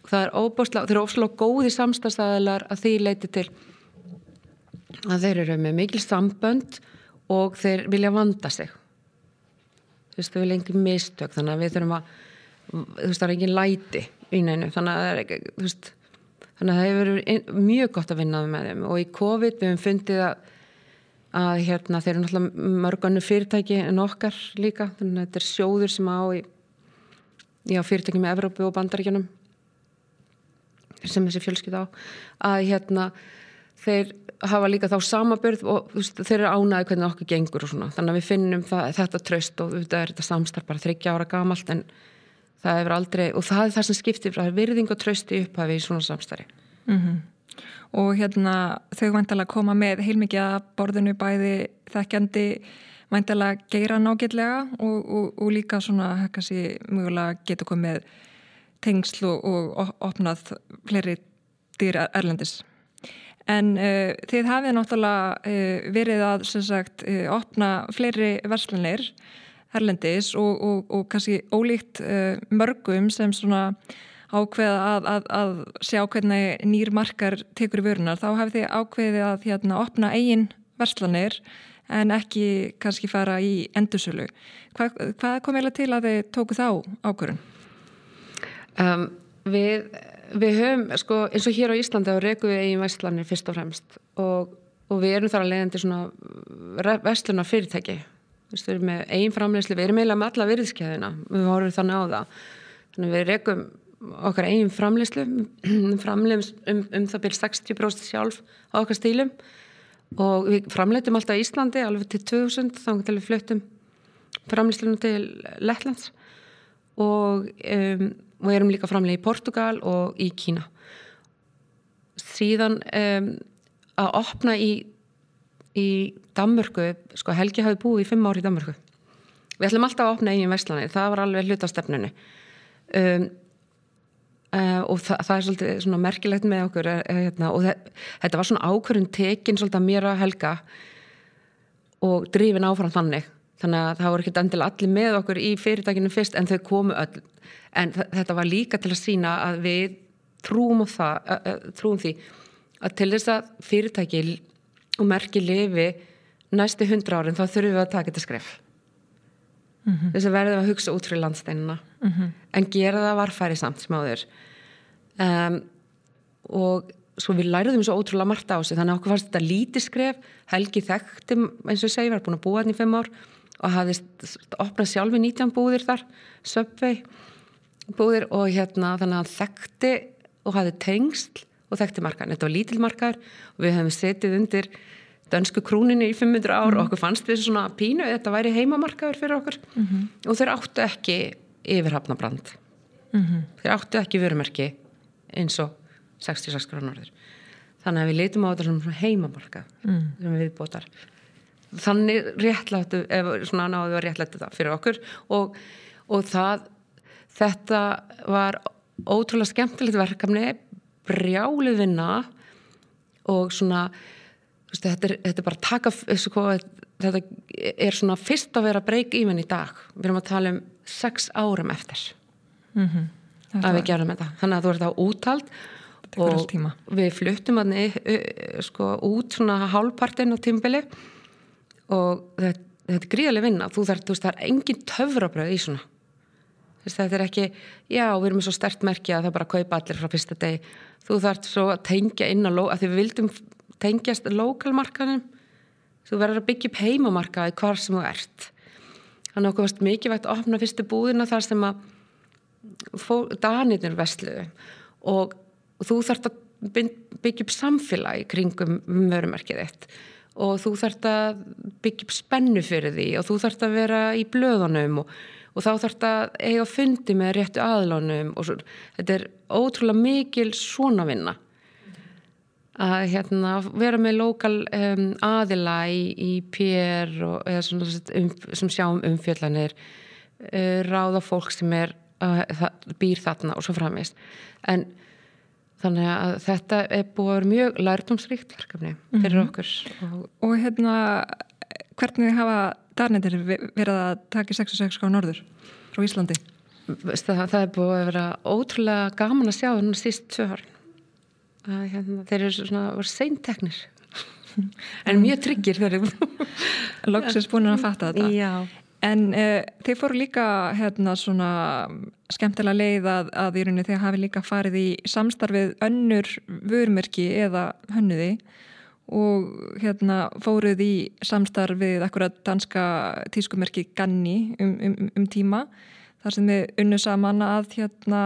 það er óbúslega, þeir eru ósláð góði samstagsæðilar að því leiti til að þeir eru með mikil sambönd og þeir vilja vanda sig þú veist, þau vilja engin mistök þannig að við þurfum að þú veist, það er engin læti í neinu þannig að það er ekki, þú veist þannig að það hefur verið mjög gott að vinna með þeim og í COVID við hefum fundið að að hérna þeir eru náttúrulega mörganu fyrirtæki en okkar líka þannig að þetta er sjóður sem á í já, fyrirtækjum með Evrópu og Bandaríkjunum sem þessi fjölskyld á að hérna þeir hafa líka þá samabörð og veist, þeir eru ánaði hvernig okkur gengur og svona þannig að við finnum það, þetta tröst og þetta er þetta samstarf bara þryggja ára gamalt en það hefur aldrei og það er það sem skiptir er virðing og tröst í upphafi í svona samstarfi mm -hmm. og hérna þau vantalega koma með heilmikið að borðinu bæði þekkjandi væntilega geira nákvæmlega og, og, og líka svona kannski mjögulega getur komið tengsl og, og opnað fleiri dýr erlendis. En uh, þið hafið náttúrulega uh, verið að sagt, uh, opna fleiri verslanir erlendis og kannski ólíkt mörgum sem svona ákveða að, að, að sjá hvernig nýr markar tekur í vörunar, þá hafið þið ákveðið að hérna, opna eigin verslanir en ekki kannski fara í endursölu. Hvað, hvað kom eiginlega til að þið tóku þá ákvörun? Um, við, við höfum, sko, eins og hér á Íslandi rekum við eigin vestlanir fyrst og fremst og, og við erum þar að leiðandi svona vestlunar fyrirtæki. Við erum með eigin framlegsli, við erum eiginlega með alla virðskeiðina, við vorum þannig á það. Þannig við rekum okkar eigin framlegslu, framlegs um, um það byrjum 60% sjálf á okkar stílum og við framleitum alltaf í Íslandi alveg til 2000 þá til við fluttum framleislunum til Lettlands. Og um, við erum líka framleið í Portugal og í Kína. Síðan um, að opna í í Danmörku, sko Helgi hafi búið í fimm ári í Danmörku. Við ætlum alltaf að opna eigin veslanir, það var alveg hlutastefnunu um, og það, það er svolítið svona merkilegt með okkur uh, hérna, og það, þetta var svona ákvörðun tekin svolítið að mér að helga og drifin áfram þannig. Þannig að það voru ekkert endilega allir með okkur í fyrirtækinu fyrst en þau komu öll. En þetta var líka til að sína að við trúum, það, trúum því að til þess að fyrirtæki og merki lifi næstu hundra árin þá þurfum við að taka þetta skref. Mm -hmm. þess að verðum að hugsa út fyrir landsteinina mm -hmm. en gera það varfæri samt smáður um, og svo við læruðum svo ótrúlega margt á sig þannig að okkur fannst þetta lítið skref Helgi þekkti eins og segi var búin að búa hann í fimm ár og hafði opnað sjálfi 19 búðir þar söpvei búðir og hérna þannig að þekkti og hafði tengsl og þekkti markaðin. Þetta var lítil markaður og við hefum setið undir dönsku krúninu í 500 ár mm. og okkur fannst við svona pínu, þetta væri heimamarkaður fyrir okkur mm -hmm. og þeir áttu ekki yfirhafnabrand. Mm -hmm. Þeir áttu ekki vörumerki eins og 66 gránorður. Þannig að við leitum á þetta svona heimamarkað mm. sem við bótar. Þannig réttlættu, eða svona náðu að réttlættu það fyrir okkur og, og það, þetta var ótrúlega skemmtilegt verkefni brjálið vinna og svona þetta, er, þetta er bara taka þetta er svona fyrst að vera breyk íminn í dag við erum að tala um sex árum eftir. Mm -hmm. að við gerum þetta. Þannig að þú ert á úttald og við fluttum að sko, út svona hálfpartinn á tímbili. Og þetta, þetta er gríðarlega vinna. Þú þarf, þú veist, það er engin töfrabröð í svona. Þetta er ekki, já, við erum svo stert merkja að það bara kaupa allir frá fyrsta deg þú þarf svo að tengja inn á að því við vildum tengjast lokalmarkanum þú verður að byggja upp heimamarkaði hvar sem þú ert þannig að okkur varst mikilvægt að opna fyrstu búðina þar sem að danirnir vestluðu og, þú þarf að byggja upp samfélagi kringum vörumarkið þitt. Og þú þarf að byggja upp spennu fyrir því. Og þú þarf að vera í blöðunum og og þá þarf þetta að eiga fundi með réttu aðlánum og svo, þetta er ótrúlega mikil svona vinna að hérna, vera með lokal um, aðila í, í PR og, eða svona um, sem sjáum umfjöllanir uh, ráða fólk sem er uh, það, býr þarna og svo framist en þannig að þetta er búið að vera mjög lærdomsríkt verkefni fyrir mm -hmm. okkur og, og hérna hvernig hafa Darnendir verið að taka 66 á norður frá Íslandi? Það, það er búið að vera ótrúlega gaman að sjá þannig síst tvö hár hérna, þeir eru svona seinteknir. En mjög tryggir Lóksins búin að fatta þetta. Já. en uh, þeir fóru líka hérna svona skemmtilega leið að, að í rauninni þeir hafi líka farið í samstarfið önnur vörmerki eða hönnuði og hérna fóruð í samstarfið akkurat danska tískumerki Ganni um, um, um tíma þar sem við unnu saman að hérna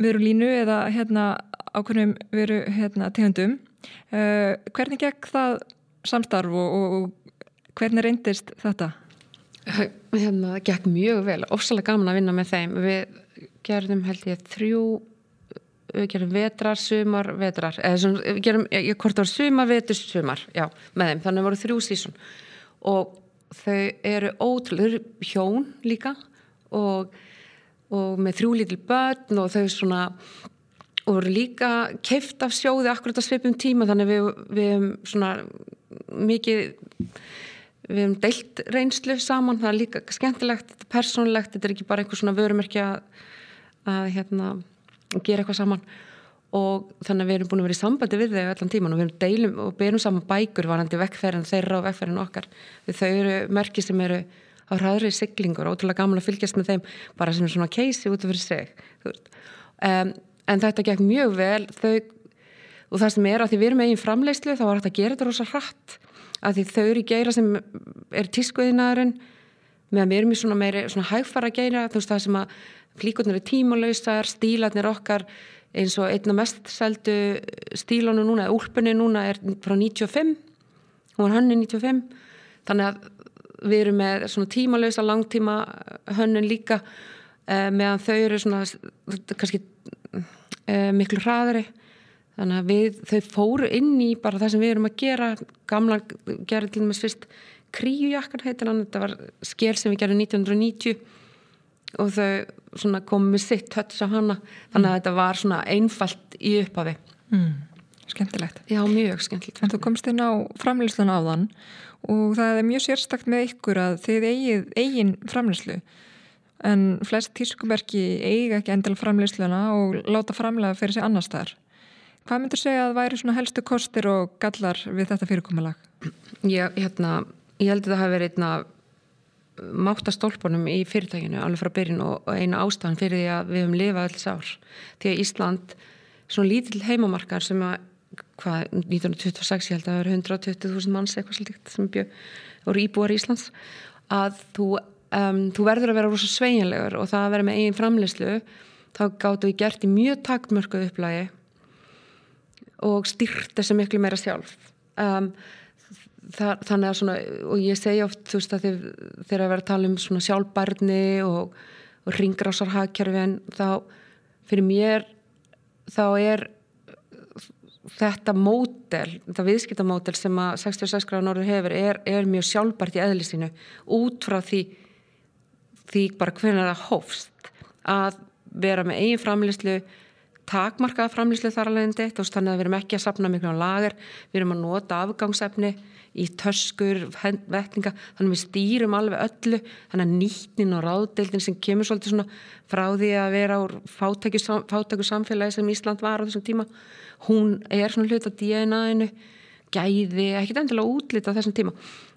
veru línu eða hérna ákveðnum veru hérna tegundum. Uh, hvernig gekk það samstarf og, og, og hvernig reyndist þetta? Hérna, það gekk mjög vel, ofsalega gaman að vinna með þeim. Við gerðum held ég þrjú við gerum vetrar, sumar, vetrar. Eða svona, við gerum, ég hvort var sumar, vetur, sumar, já, með þeim, þannig voru þrjú sísun og þau eru ótrúlega, þau eru hjón líka. Og, og með þrjú lítil börn og þau svona og voru líka keift af sjóði akkurat að svipum tíma þannig við, við hefum svona mikið við hefum deilt reynslu saman. Það er líka skemmtilegt, þetta er persónlegt þetta er ekki bara einhver svona vörumerkja að hérna gera eitthvað saman. Og þannig að við erum búin að vera í sambandi við þau allan tíman og við deilum og berum saman bækur varandi vekkferðin þeirra og vekkferðin okkar. Þau eru merki sem eru á hraðri siglingur ótrúlega gaman að fylgjast með þeim bara sem svona keisi út af fyrir sig um, en þetta gekk mjög vel þau, og það sem er að því við erum eigin framleyslu þá var þetta að gera þetta rosa hratt. Að því þau eru geira sem er tískuðinaðurinn meðan við erum í svona meiri svona hægfara geira þú veist það sem að klíkurnar er tímalauðsar, stílarnir okkar eins og einna mest seldu stílanu núna, úlpunni núna er frá 95 hún var hönni 95 þannig að við erum með svona tímalauðsa langtíma hönnun líka eh, meðan þau eru svona kannski eh, miklu hraðari þannig að við, þau fóru inn í bara það sem við erum að gera gamla gerði til og með svist kríujakkan heitir hann, þetta var skél sem við gerum 1990 og þau komið með sitt hötts á hana, þannig að þetta var svona einfalt í upphafi mm. Skemmtilegt. Já, mjög skemmtilegt. En þú komst inn á framlýslun á þann og það er mjög sérstakt með ykkur að þið eigið eigin framlýslu en flest tískumerki eiga ekki endal framlýsluna og láta framlega fyrir sig annar staðar. Hvað myndur segja að væri svona helstu kostir og gallar við þetta fyrirkomalag? Ég, hérna, ég held að það hafi verið einna máttastólpunum í fyrirtækinu alveg frá byrjun og eina ástæðan fyrir því að við höfum lifað alls ár. Því að Ísland, svona lítill heimamarkar sem að, hvað, 1926 ég held að það eru 120.000 manns eitthvað svolítið sem bjö, voru íbúar í Íslands, að þú, um, þú verður að vera rosa sveinlegur og það að vera með eigin framleyslu, þá gáttu við gert í mjög takmörku upplægi og styrt þessi miklu meira sjálf. Um, það, þannig að svona og ég segja oft þú veist að þegar að vera að tala um svona sjálfbarni og, og ringrásarhagkerfin þá fyrir mér þá er þetta mótel, þetta viðskiptamótel sem að 66 gráður norður hefur er, er mjög sjálfbart í eðlisínu út frá því því bara hvernig það hófst. Að vera með eigin framlýslu takmarkaða framlýslu þar alveg þannig að við erum ekki að sapna miklu á lager við erum að nota afgangsefni í töskur, vetninga þannig að við stýrum alveg öllu þannig að nýtnin og ráðdeildin sem kemur svolítið svona frá því að vera úr fátæku samfélagi sem Ísland var á þessum tíma hún er svona hlut á DNA-inu gæði, ekkert endilega útlita á þessum tíma.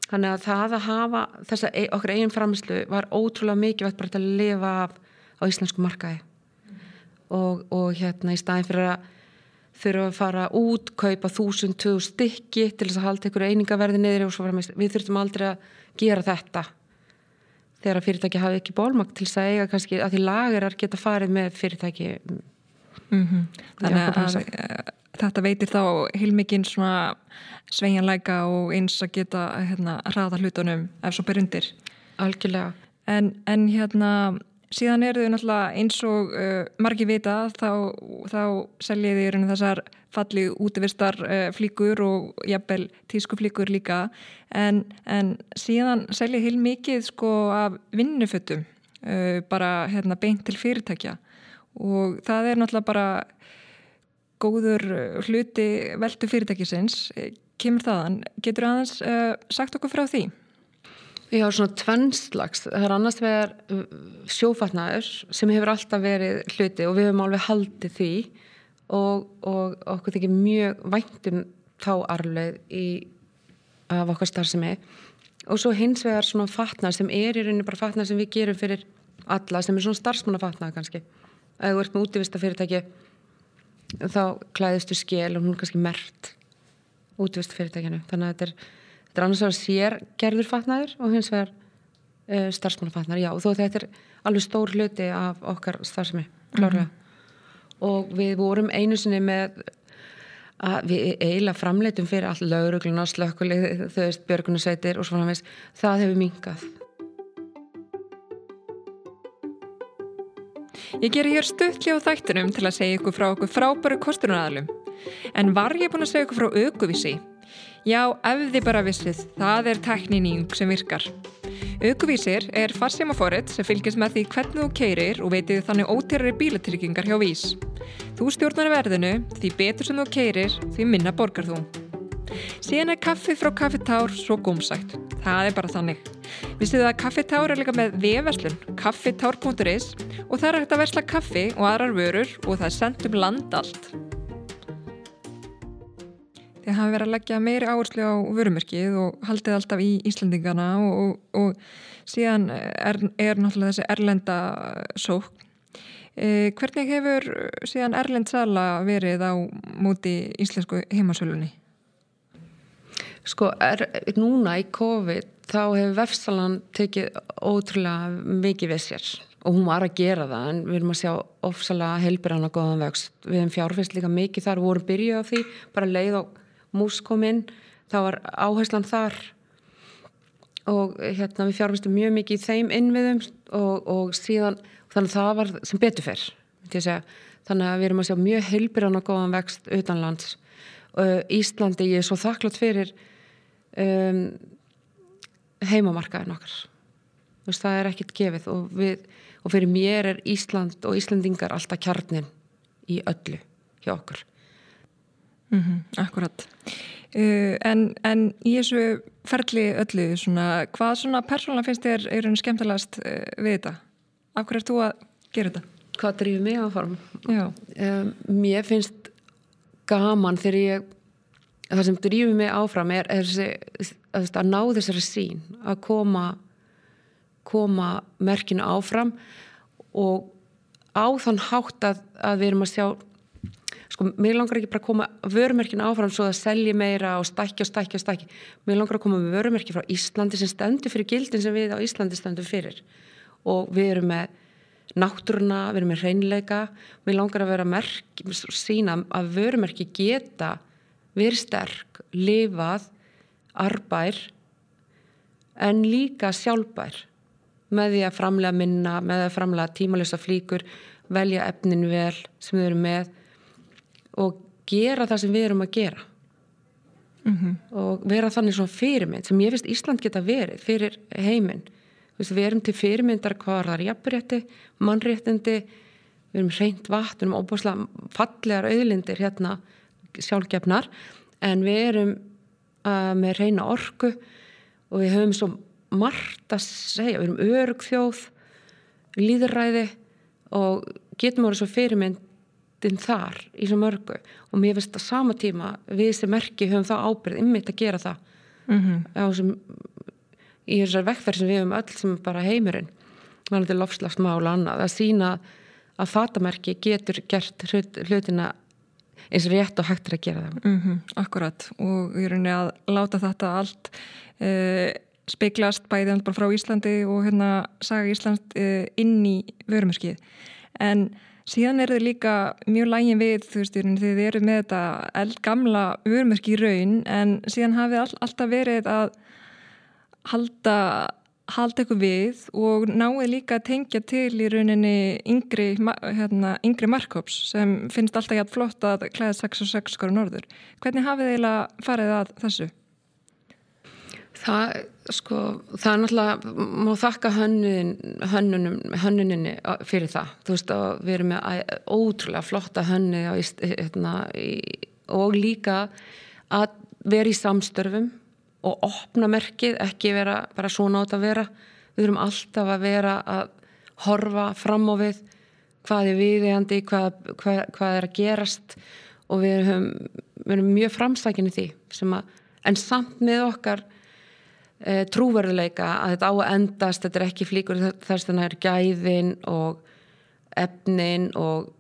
Þannig að það að hafa þessa e, okkur eigin framlýslu var ótrúlega mikið bara til að lifa á íslensku markaði. Og, og hérna í staðin fyrir að þurfa að fara út, kaupa þúsund, tvö stykki til þess að halda einhverju einingaverði niður og svo fara með, við þurftum aldrei að gera þetta þegar að fyrirtæki hafi ekki bólmakt til þess að eiga kannski að því lagerar geta farið með fyrirtæki mm -hmm. Þannig að, að eh, þetta veitir þá heilmikinn svona sveinjanleika og eins að geta hérna, að hraða hlutunum ef svo byrjundir Algjörlega. En, en hérna síðan eru þau náttúrulega eins og uh, margi vita þá, þá seljiði í þessar falli útvistar uh, flíkur og jafnvel tísku flíkur líka. En, en síðan seljiði heil mikið sko af vinnufötum uh, bara hérna beint til fyrirtækja. Og það er náttúrulega bara góður hluti veldu fyrirtækisins. Kemur þaðan, getur aðeins sagt okkur frá því? Já, svona tvennslags. Það er annars vegar uh, sjófatnaður sem hefur alltaf verið hluti og við hefum alveg haldið því og, og okkur þykir mjög væntum þá arfleð í af okkar starfsemi og svo hins vegar svona fatnað sem er í rauninu bara fatnað sem við gerum fyrir alla sem er svona starfsmannafatnað kannski. Ef þú ert með útivista fyrirtæki þá klæðistu skil og hún kannski mert útivista fyrirtækinu. Þannig að þetta er þetta er annars vegar sér gerður fatnaður og hins vegar uh, starfsmannafatnaður, já, þó þetta er alveg stór hluti af okkar starfsemi, klárlega. Mm og við vorum einu sinni með að við eiginlega framleitum fyrir all laurugluna, slökkulið þau veist, björgunusveitir og svona veist það hefur mingað Ég ger hér stuttli á þættunum til að segja ykkur frá okkur frábæru kostunaraðalum en var ég búin að segja ykkur frá aukuvísi Já, ef þið bara vissið, það er tekninýjung sem virkar. Aukuvísir er farsímaforrið sem fylgjast með því hvernig þú keirir og veitið þannig óterri bílatryggingar hjá vís. Þú stjórnar verðinu, því betur sem þú keirir, því minna borgar þú. Síðan er kaffi frá kaffitár svo gómsætt. Það er bara þannig. Vistuðu að kaffitár er líka með vefverslun, kaffitár.is og það er hægt að versla kaffi og aðrar vörur og það er sendt um land allt. Þið hafi verið að leggja meiri áherslu á vörumerkið og haldið alltaf í Íslandingana og, og, og síðan er, er náttúrulega þessi erlenda sók. E, hvernig hefur síðan erlend sala verið á móti íslensku heimasölunni? Sko, er, núna í COVID þá hefur vefsalan tekið ótrúlega mikið við sér og hún var að gera það en við erum að sjá ofsalega helbirana góðan vöxt. Við hefum fjárfæst líka mikið þar, vorum byrjuð á því, bara leið og mús kom inn þá var áherslan þar. Og hérna við fjárfæstum mjög mikið í þeim innviðum og, og síðan þannig að það var sem beturfer þannig að við erum að sjá mjög heilbyrjan og góðan vext utanlands Íslandi ég er svo þakklátt fyrir um, heimamarkaðin okkar. Það er ekkit gefið og, við, og fyrir mér er Ísland og Íslandingar alltaf kjarnin í öllu hjá okkur mm -hmm, Akkurat uh, en, en í þessu ferli öllu svona, hvað svona persónulega finnst þér er einu skemmtilegast uh, við þetta? Af hverju er þú að gera þetta? Hvað drýfur mig áfram? Um, mér finnst gaman þegar ég það sem drýfur mig áfram er, er þessi, að, að ná þessari sín að koma koma merkinu áfram og á þann hátt að, að við erum að sjá sko, mér langar ekki bara að koma vörumerkinu áfram svo að selja meira og stækja og stækja og stækja mér langar að koma vörumerki frá Íslandi sem stendur fyrir gildin sem við á Íslandi stendur fyrir. Og við erum með náttúruna, við erum með hreinleika. Mér langar að vera merk sína að vörumerki geta verið sterk, lifað arbær en líka sjálfbær. Með því að framlega minna, með að framlega tímalösa flíkur, velja efnin vel sem við erum með og gera það sem við erum að gera. Mm -hmm. og vera þannig svona fyrirmynd sem ég finnst Ísland geta verið fyrir heiminn. Við erum til fyrirmyndar hvað það er jafnrétti, mannréttindi við erum reynd vatn, við erum óbúslega fallegar auðlindir hérna sjálfgefnar en við erum uh, með reyna orku og við höfum svo margt að segja, við erum örugþjóð líðræði og getum orðið svo fyrirmyndin þar í svo mörgu. Og mér finnst að sama tíma við sem merki höfum þá ábyrð ymmit að gera það. Mm -hmm. sem, í þessar vekkferð sem við höfum öll sem bara heimurinn mann til lofslagsmál og annað að sína að fatamerki getur gert hlut, hlutina eins og rétt og hægt er að gera það mm -hmm, Akkurat. Og er unni að láta þetta allt eða uh, speiklast bæði bara frá Íslandi og hérna saga Ísland uh, inn í vörumerskið en síðan er þið líka mjög lægin við þú veist, þið eru með þetta eldgamla vörumerski í raun en síðan hafið all, alltaf verið að halda halda eitthvað við og náðu líka að tengja til í rauninni yngri, hérna, yngri markhops sem finnst alltaf jægt flott að klæða 6 og 6 skora norður. Hvernig hafið þið eiginlega farið að þessu? Það, sko, það er náttúrulega, má þakka hönnuninni fyrir það. Þú veist að við erum með ótrúlega flotta hönni hérna, og líka að vera í samstörfum og opna merkið, ekki vera bara svona átt að vera. Við þurfum alltaf að vera að horfa fram á við hvað er viðeigandi, hvað, hvað, hvað er að gerast og við erum, við erum mjög framstækinni því að, en samt með okkar e, trúveruleika að þetta á að endast, þetta er ekki flíkur þess að það er gæðin og efnin og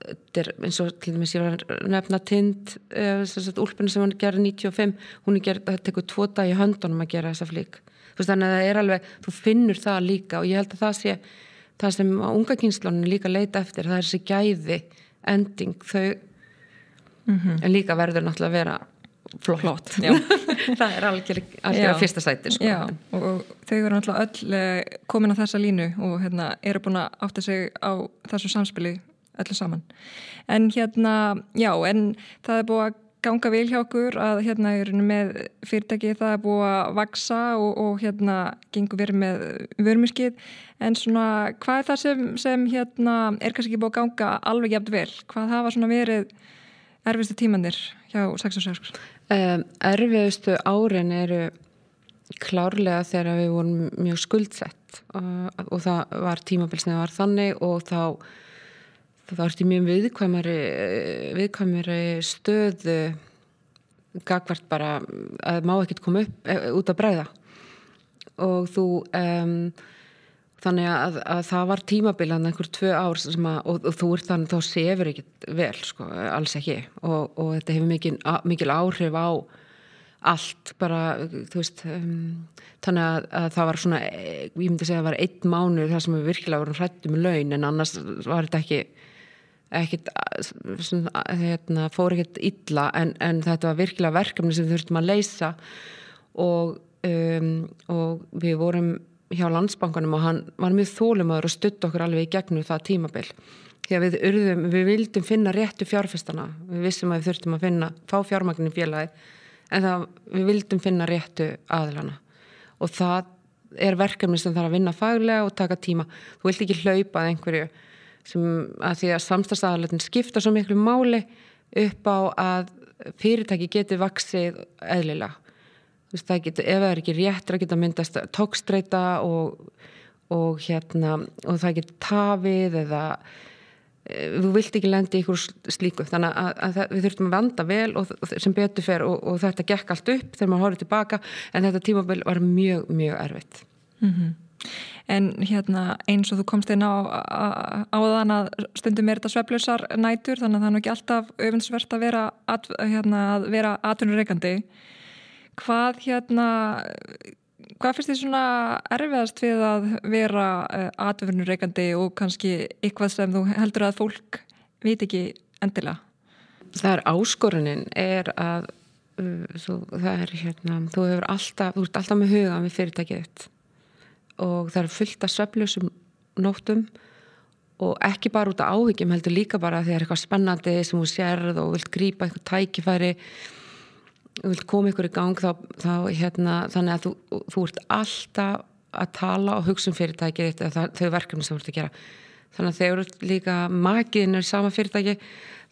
þetta er eins og til dæmis ég var nefna tind e, úlpunni sem hann gerði 95 hún er gerð, það tekur tvo dag í höndunum að gera þessa flík þannig að það er alveg, þú finnur það líka og ég held að það sé það sem unga kynslónu líka leita eftir það er þessi gæði, ending þau mm -hmm. en líka verður náttúrulega að vera flott, það er að fyrsta sæti sko. já, og, og þau eru náttúrulega öll eh, komin á þessa línu og hérna, eru búin að átta sig á þessu samspili öllu saman. En hérna, já, en það er búin að ganga vil hjá okkur að hérna með fyrirtæki það er búin að vaksa og, og hérna gengur verið með vörmyrskið en svona hvað er það sem, sem hérna er kannski ekki búin að ganga alveg jæfn vel, hvað hafa svona verið erfistu tímanir hjá 66? Um, erfiðustu árin eru klárlega þegar við vorum mjög skuldsett og, og það var tímabilsnið var þannig og þá það var mjög viðkvæmari viðkvæmari stöðu gagvart bara að má ekkert koma upp e, út að bræða og þú um, þannig að, að það var tímabilan einhver tvö ár að, og, og þú ert þannig þá sefur ekkert vel sko, alls ekki. Og, og þetta hefur mikil, mikil áhrif á allt bara veist um, þannig að, að það var svona ég myndi segja að það var einn mánu þar sem við virkilega vorum hrættum með laun en annars var þetta ekki svona, hérna, fór ekkert illa en, en þetta var virkilega verkefni sem þurftum að leysa. Og, um, og við vorum hjá landsbankanum og hann var mjög þólumöður og stutt okkur alveg í gegnum það tímabil því að við urðum, við vildum finna réttu fjárfestana, við vissum að við þurftum að finna, fá fjármagnin félagi en það, við vildum finna réttu aðlana og það er verkefni sem þarf að vinna faglega og taka tíma. Þú vilt ekki hlaupa að einhverju sem að því að samstagsaðarleitin skipta svo miklu máli upp á að fyrirtæki geti vaksið eðlilega. Veist það geti, ef það er ekki réttra geta myndast tókstreita og, og hérna og það geti tafið eða þú vilt ekki lendi ykkur slíku. Þannig að, að, að við þurftum að vanda vel og sem betur fer og, og þetta gekk allt upp þegar maður horfið tilbaka en þetta tímabil var mjög, mjög erfitt. Mm -hmm. En hérna eins og þú komst inn á áðan að stundum er þetta sveflusar nætur þannig að það er ekki alltaf öfinsvert að vera at, hérna, að vera atvinnureikandi hvað hérna Hvað finnst þið svona erfiðast við að vera eh, atvinnureikandi og kannski eitthvað sem þú heldur að fólk veit ekki endilega? Það er áskorunin er að þú, er hérna, þú hefur alltaf, þú ert alltaf með huga með fyrirtækið þitt og það er fullt af söflusum nóttum og ekki bara út af áhyggjum heldur líka bara því að það er eitthvað spennandi sem þú sérð og vilt grýpa eitthvað tækifæri vilt koma ykkur í gang þá, þá hérna, þannig að þú, þú ert alltaf að tala og hugsa um fyrirtækið eða þau verkefni sem þú ert að gera. Þannig að þú ert líka magiðin er sama fyrirtæki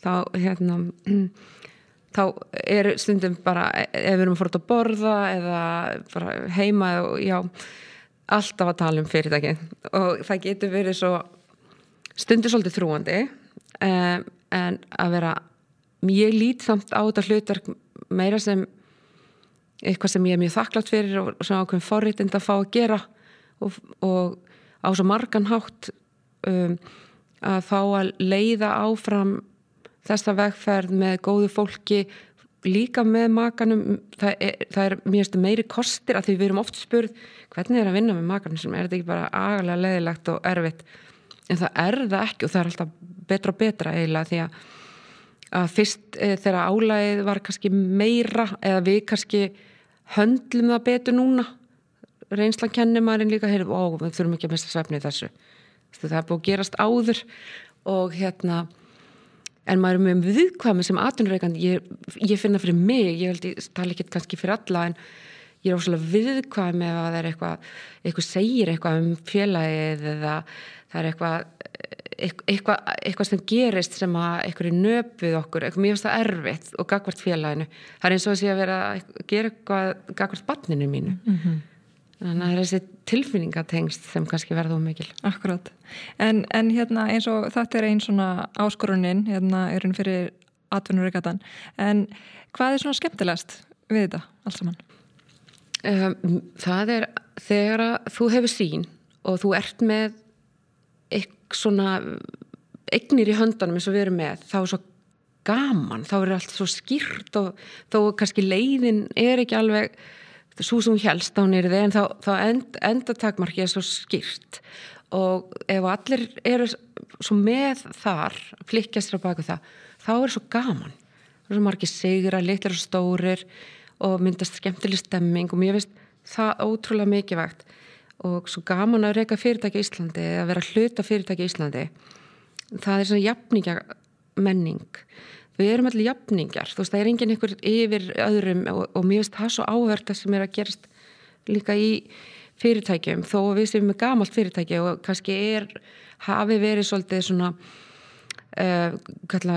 þá hérna þá er stundum bara ef við erum að fóra út að borða eða bara heima og já alltaf að tala um fyrirtæki og það getur verið svo stundur svolítið þrúandi um, en að vera ég lít samt á þetta hlutverk meira sem eitthvað sem ég er mjög þakklátt fyrir og svona ákveðin forritind að fá að gera og, og á svo margan hátt um, að fá að leiða áfram þessa vegferð með góðu fólki líka með makanum. Það er, það er meiri kostir að því við erum oft spurð hvernig er að vinna með makanum sem er þetta ekki bara agalega leðilegt og erfitt? En það er það ekki og það er alltaf betra og betra eiginlega því að að fyrst e, þegar álæðið var kannski meira eða við kannski höndlum það betur núna reynslan kennir maðurinn líka heyrðu, ó, við þurfum ekki að mista svefni þessu. Það er búið að gerast áður og hérna en maður er mjög viðkvæmi sem atunreikandi ég, ég finna fyrir mig, ég held ég tala ekki kannski fyrir alla en ég er óslulega viðkvæmi ef það er eitthvað eitthvað segir eitthvað um félagið eða það er eitthvað eitthvað, eitthvað sem gerist sem að eitthvað er nöpuð okkur, eitthvað mjög stað erfitt og gagvart félaginu. Það er eins og að sé að vera að gera eitthvað gagvart banninu mínu. Mm -hmm. Þannig að það er þessi tilfinningatengst sem kannski verða um mikil. Akkurát. En, en hérna eins og þetta er einn svona áskorunin, hérna er hún fyrir atvinnureikatan. En hvað er svona skemmtilegast við þetta alls saman? Um, það er þegar að þú hefur sín og þú ert með svona eignir í höndanum eins og við erum með þá er svo gaman, þá er allt svo skýrt og þó kannski leiðin er ekki alveg svo sem helst á nýrið en þá, þá end, endatakmarki er svo skýrt. Og ef allir eru svo með þar flikkjast á baku það þá er svo gaman. Það er svo margir sigra, litlir og stórir og myndast skemmtileg stemming og mér finnst það ótrúlega mikið vegt og svo gaman að reyka fyrirtæki í Íslandi að vera hluta fyrirtæki í Íslandi. Það er svona jafningja menning við erum allir jafningar þú veist það er enginn ykkur yfir öðrum og, og mér finnst það svo áhverta sem er að gerast líka í fyrirtækjum þó við séum með gamalt fyrirtæki og kannski er hafi verið svolítið svona Uh,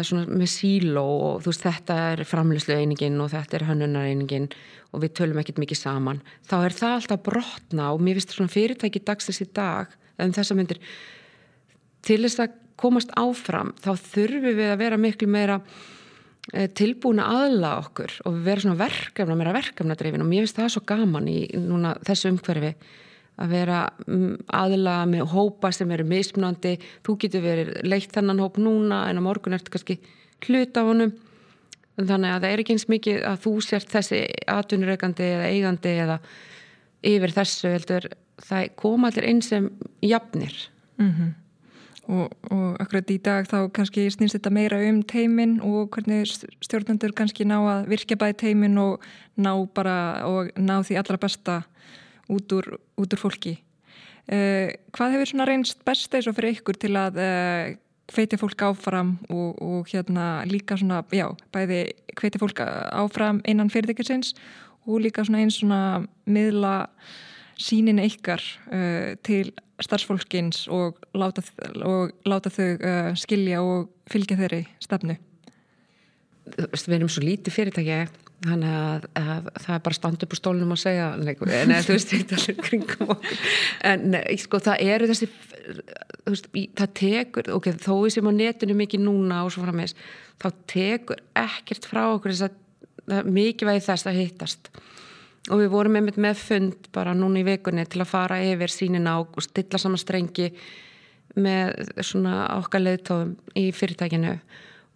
svona, með síló og þú veist þetta er framlýslu einingin og þetta er hönnunar einingin og við tölum ekkert mikið saman. Þá er það alltaf brotna og mér finnst svona fyrirtæki dagsins í dag en þess að myndir til þess að komast áfram þá þurfum við að vera miklu meira uh, tilbúna aðla okkur og vera svona verkefna, meira verkefnadreifin og mér finnst það svo gaman í núna, þessu umhverfi að vera mm, aðla með hópa sem eru mismunandi. Þú getur verið leitt þennan hóp núna en á morgun ertu kannski hlut af honum. Þannig að það er ekki eins mikið að þú sért þessi atvinnureikandi eða eigandi eða yfir þessu heldur, það koma allir einn sem jafnir. Mm -hmm. og, og akkurat í dag þá kannski snýst þetta meira um teimin og hvernig stjórnendur kannski ná að virkja bæði teimin og ná bara og ná því allra besta út úr, út úr fólki. Uh, hvað hefur svona reynst best eins og fyrir ykkur til að uh, hveiti fólk áfram og, og hérna líka svona, já, bæði hveiti fólk áfram innan fyrirtækisins og líka svona eins svona miðla sínin ykkar uh, til starfsfólkins og láta, og láta þau skilja og fylgja þeirri stefnu? Við erum svo lítið fyrirtæki þannig að, að það er bara standa upp á stólunum og segja en þú veist þetta allir kringum okkur. En nei, sko það eru þessi veist, það tekur ok, þó við sem á netinu mikið núna og svo frammeins, þá tekur ekkert frá okkur þess að mikið væði þess að hittast. Og við vorum einmitt með fund bara núna í vikunni til að fara yfir sínina og stilla saman strengi með svona okkar leðtóðum í fyrirtækinu.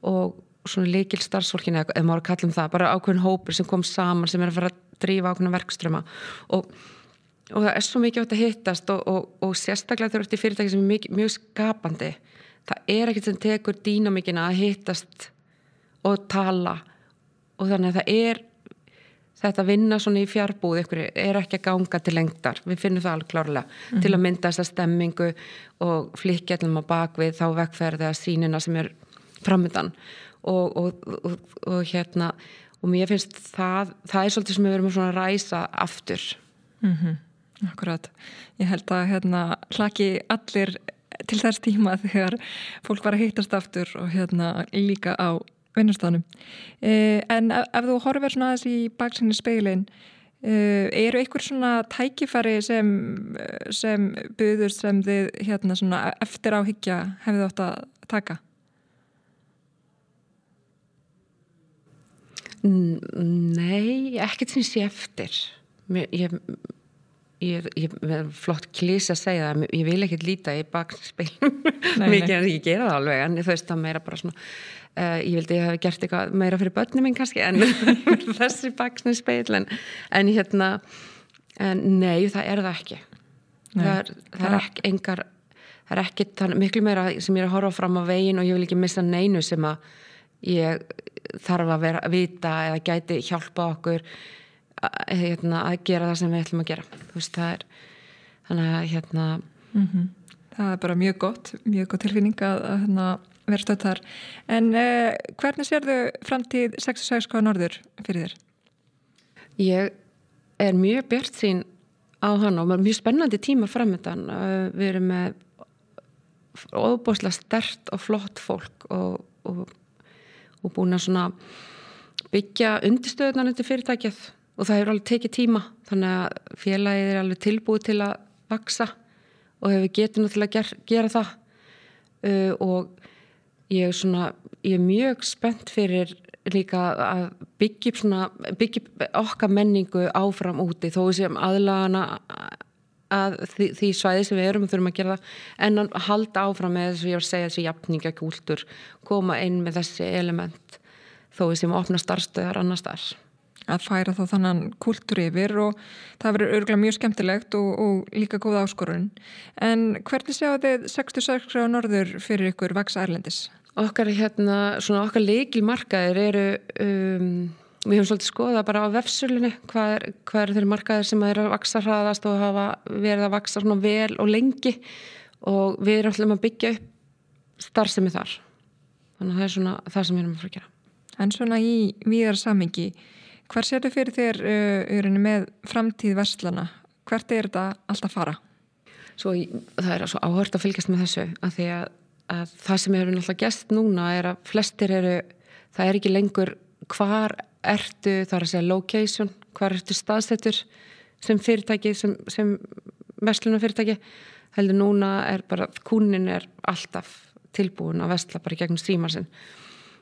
Og svona líkil starfsfólkinu eða maður kallum það, bara ákveðin hópur sem kom saman sem er að fara að drífa ákveðin verkströma. Og, og það er svo mikið átt að hittast og, og, og sérstaklega þú ert í fyrirtæki sem er mjög, mjög skapandi það er ekkert sem tekur dýnamíkina að hittast og tala. Og þannig að það er þetta að vinna svona í fjárbúð ykkur er ekki að ganga til lengtar við finnum það alveg klárlega. Mm -hmm. til að mynda þessa stemmingu og flikja allum á bakvið þá vekkferði að sínina sem er framöndan og, og, og hérna og mér finnst það það er svolítið sem við verum að ræsa aftur mm -hmm. Akkurat, ég held að hérna hlaki allir til þess tíma þegar fólk var að heitast aftur og hérna líka á vinnastanum eh, en ef, ef þú horfir svona aðeins í baksinni speilin eh, eru einhver svona tækifæri sem, sem buður sem þið hérna eftir áhyggja hefðu átt að taka? Nei, ekkert sem sé eftir. Ég, ég, ég er flott klís að segja það. Ég vil ekkert líta í bakspil mikið en ég gera það alveg en þú veist það meira bara svona uh, ég vildi ég hef gert eitthvað meira fyrir börnum minn kannski en þessi bakspil en, en hérna en nei, það er það ekki. Það er, það er ekki engar það er ekki miklu meira sem ég er að horfa fram á vegin og ég vil ekki missa neinu sem að ég þarf að vera að vita eða gæti hjálpa okkur að, hérna, að gera það sem við ætlum að gera veist, það er þannig að hérna mm -hmm. það er bara mjög gott mjög gott tilfinning að, að hérna, vera stöð þar en uh, hvernig sér þau framtíð 66 hvað norður fyrir þér? Ég er mjög björnt sín á hann og mjög spennandi tímar framöndan uh, við erum með óbúslega stert og flott fólk og, og og búin að byggja undirstöðunar undir fyrirtækið. Og það hefur alveg tekið tíma þannig að félagið er alveg tilbúið til að vaksa og hefur getinu til að ger, gera það. Uh, og ég er svona ég er mjög spennt fyrir líka að byggja byggja okkar menningu áfram úti þó sem aðlagana að því, því svæði sem við erum og þurfum að gera það en að halda áfram með þess að ég var að segja þessi jafningakúltur koma inn með þessi element þó við sem opna starfstöðar annar starf að færa þá þannan kúltur yfir og það verður örgulega mjög skemmtilegt og, og líka góð áskorun en hvernig séu þið 66 á norður fyrir ykkur vaks Ærlendis? Okkar hérna, svona okkar leikilmarkaðir eru um Við höfum svolítið skoðað bara á vefsulinu hvað er, hvað er þeirri markaðir sem er að vaksa hraðast og hafa verið að vaksa svona vel og lengi og við erum alltaf að byggja upp starfsemi þar. Þannig að það er svona það sem við erum að fara að gera. En svona í viðar samengi, hver sér þau fyrir þér uh, með framtíð verslana? Hvert er þetta alltaf fara? Svo það er svo áhört að fylgjast með þessu að því að, að það sem hefur náttúrulega gæst núna er að flestir eru, það er ekki lengur hvar ertu, það er að segja location, hvað ertu staðsettur sem fyrirtæki, sem, sem vestluna fyrirtæki, heldur núna er bara, kúnin er alltaf tilbúin að vestla bara gegnum strímarsinn.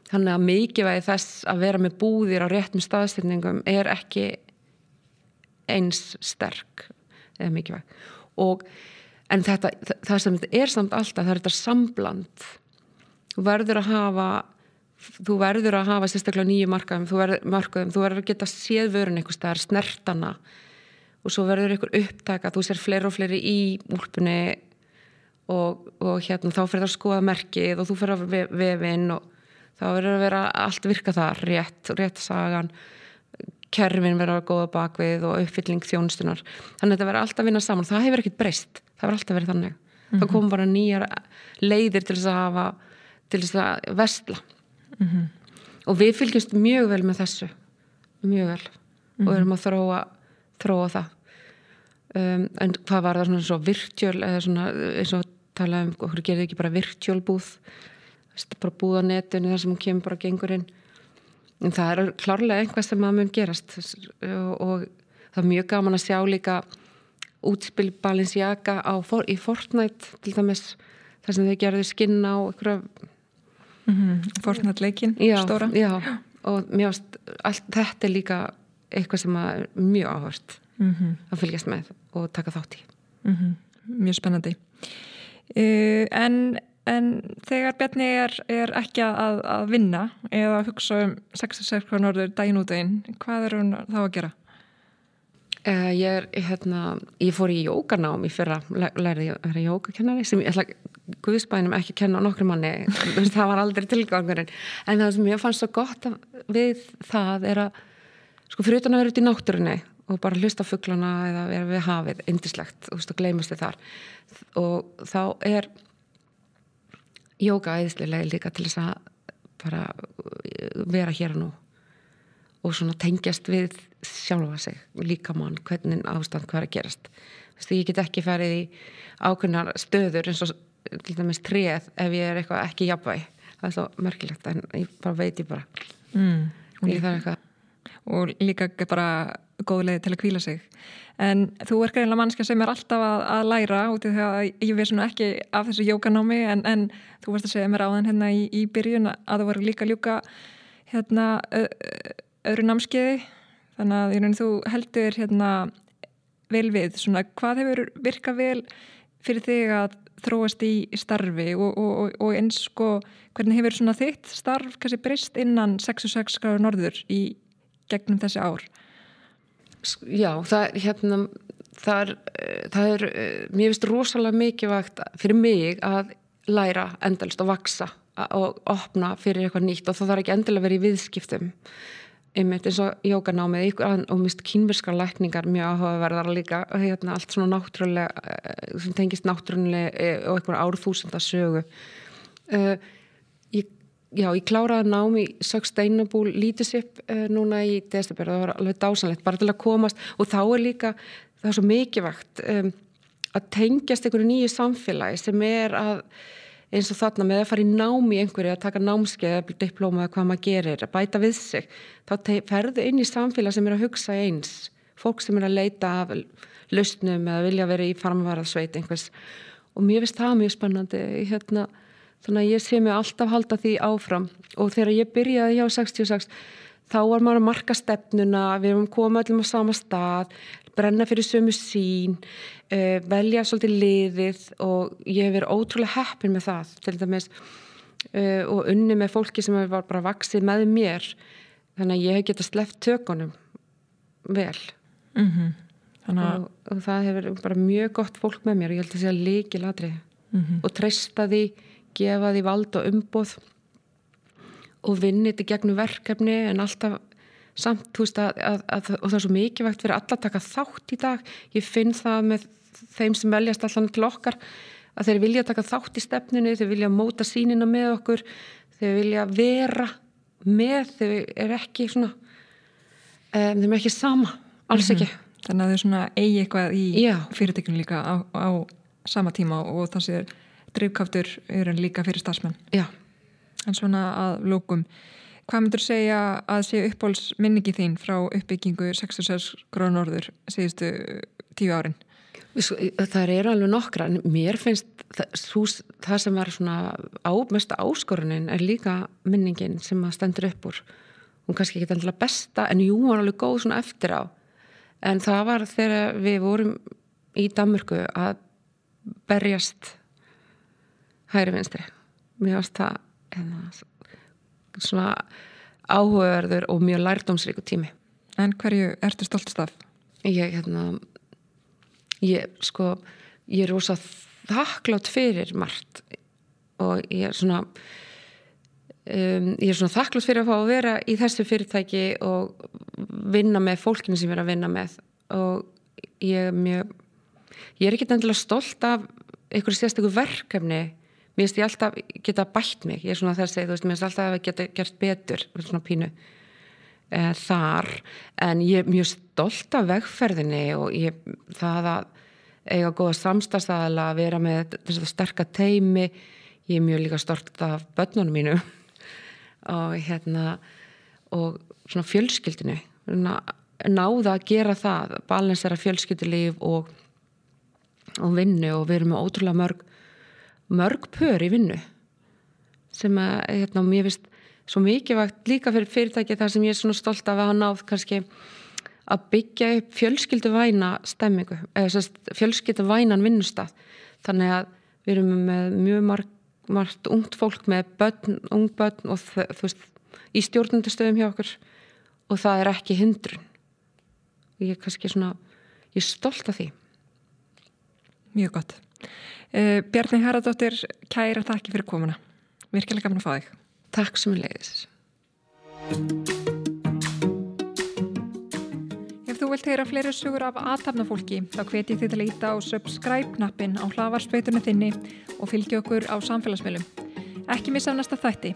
Þannig að mikilvægi þess að vera með búðir á réttum staðsetningum er ekki eins sterk eða mikilvæg. Og, en þetta, það sem er samt alltaf, það er þetta sambland. Verður að hafa þú verður að hafa sérstaklega nýju markaðum þú markaðum, þú verður að geta séð vörun það er snertana og svo verður einhver upptaka, þú sér fleiri og fleiri í úlpunni og, og hérna þá fyrir það að skoða merkið og þú fyrir að vefinn og þá verður að vera allt virka það rétt, rétt sagan kerfin verður að góða bakvið og uppfylling þjónustunar þannig að þetta verður alltaf að vinna saman, það hefur ekkert breyst það verður alltaf verið þannig. Mm -hmm. það kom bara nýjar leiðir til þess að hafa til þess að vestla mm -hmm. og við fylgjumst mjög vel með þessu. Mjög vel. Mm -hmm. og erum að þróa þróa það. Um, en hvað var það svona svo virtjöl eða svona eins og tala um okkur gerði ekki bara virtjölbúð bara búð á netinu þar sem hún kemur bara gengur inn. En það er klárlega einhvað sem að mun gerast. Og, og það er mjög gaman að sjá líka útspil Balenciaga á, í Fortnite til dæmis þar sem þau gerðu skinn á einhverja mm -hmm. Fortnite leikin stóra já, og mjög, allt, þetta er líka eitthvað sem er mjög áhörst mm -hmm. að fylgjast með og taka þátt í mm -hmm. Mjög spennandi uh, En En þegar Bjarni er, er ekki að, að vinna eða hugsa um 66 norður daginn út einn, hvað er hún þá að gera? Uh, ég, er, hérna, ég fór í jókanám í fyrra, lærði að vera jókakennari sem ég ætla Guðsbænum ekki að kenna nokkru manni, það var aldrei tilgangurinn, en það sem ég fannst svo gott við það er að sko fyrir utan að vera út í náttúrunni og bara hlusta fugglana eða vera við hafið, indislegt, og gleymast þið þar. Og þá er jóka æðislega líka til þess að bara vera hér og nú og svona tengjast við sjálfa sig, líka mann hvernig ástand hvað er að gerast. Þessi, ég get ekki farið í ákveðnar stöður eins og til dæmis treð ef ég er eitthvað ekki jafnvæg það er svo merkilegt en ég bara veit ég bara. Mm, og, líka, og líka bara góð leið til að kvíla sig. En þú er greinlega mannska sem er alltaf að, að læra út í því að ég veist svona ekki af þessu jókanámi en, en þú veist að segja mér á þann hérna í, í byrjun að þú voru líka ljúka hérna öðru námskeiði. Þannig að raun, þú heldur hérna vel við. Svona hvað hefur virkað vel fyrir þig að þróast í starfi? Og, og, og eins sko hvernig hefur þitt starf kannski breyst innan 66 gráður norður í gegnum þessi ár? Já, það, hérna, það er, það er, mér finnst rosalega mikilvægt fyrir mig að læra endalist og vaksa og opna fyrir eitthvað nýtt og það þarf ekki endilega verið í viðskiptum einmitt eins og jókanámið og mist kynverska lækningar mjög áhugaverðar líka hérna, allt svona náttúrulega eh, sem tengist náttúrulega eh, og eitthvað árþúsunda sögu. Uh, ég, já, ég kláraði námi Sustainable Leadership uh, núna í desember, það var alveg dásanlegt bara til að komast. Og þá er líka það er svo mikilvægt um, að tengjast einhverju nýju samfélagi sem er að eins og þarna með að fara í námi einhverju að taka námskeið eða diplóma eða hvað maður gerir, að bæta við sig þá ferðu inn í samfélag sem er að hugsa eins fólk sem er að leita af lausnum eða vilja vera í farmvaraðsveit einhvers. Og mér finnst það mjög spennandi hérna, þannig að ég sé mig alltaf halda því áfram. Og þegar ég byrjaði hjá 66 þá var maður að marka stefnuna við erum komið allir á sama stað brenna fyrir sömu sín uh, velja svolítið liðið og ég hef verið ótrúlega heppin með það til dæmis uh, og unni með fólki sem var bara vaksið með mér þannig að ég hef getað sleppt tökunum vel mm -hmm. og, og það hefur bara mjög gott fólk með mér og ég held að það sé að líki ladri mm -hmm. og treysta því gefa því vald og umboð og vinni þetta gegnum verkefni en alltaf samt, þú veist, að, að, að, og það er svo mikilvægt fyrir alla að taka þátt í dag ég finn það með þeim sem veljast allan til okkar að þeir vilja taka þátt í stefninu, þeir vilja móta sínina með okkur, þeir vilja vera með, þeir er ekki svona um, þeir er ekki sama, alls mhm. ekki mm -hmm. Þannig að þau svona eigi eitthvað í fyrirtekinu líka á, á sama tíma og það sé drivkaftur eru líka fyrir stafsmenn Já En svona að lókum Hvað myndur segja að sé uppbóls minningi þín frá uppbyggingu 66 grónorður síðustu tíu árin? Það er alveg nokkra, en mér finnst það, það sem var svona á, mesta áskorunin er líka minningin sem að stendur upp úr. Hún kannski ekki alltaf besta, en jú, hún var alveg góð svona eftir á. En það var þegar við vorum í Danmörku að berjast hægri vinstri. Mér varst það hérna, svona áhugaverður og mjög lærdómsríku tími En hverju ertu stoltist af? Ég, hérna ég, sko, ég er ósað þakklátt fyrir margt og ég er svona um, ég er svona þakklátt fyrir að fá að vera í þessu fyrirtæki og vinna með fólkinu sem ég er að vinna með og ég er mjög ég er ekki endilega stolt af einhverju sérstaklega verkefni mér finnst ég alltaf geta bætt mig. Ég er svona þessi, þú veist, mér finnst alltaf að geta gert betur svona pínu e, þar. En ég er mjög stolt af vegferðinni og ég, það að eiga góða samstagsæðala að vera með þess að sterka teimi ég er mjög líka stolt af börnunum mínu og hérna og svona fjölskyldinu náða að gera það balansera fjölskyldulíf og, og vinnu. Og við erum með ótrúlega mörg mörg pör í vinnu sem að hérna, mér finnst svo mikilvægt líka fyrir fyrirtæki þar sem ég er svona stolt af að hafa náð kannski að byggja upp fjölskylduvæna stemmingu, eða fjölskylduvænan vinnustaf þannig að við erum með mjög marg, margt ungt fólk með börn, ung börn og þú veist í stjórnundastöðum hjá okkur og það er ekki hindrun. Og ég er kannski svona ég er stolt af því. Mjög gott Bjarni Haraldóttir, kæra takki fyrir komuna virkilega gaman að fá þig Takk sem er leiðis Ef þú vilt heyra fleiri sugur af aðtapnafólki þá hveti þið til að íta á subscribe-knappin á hlavarspeitunni þinni og fylgja okkur á samfélagsmiðlum. Ekki missa næsta þætti.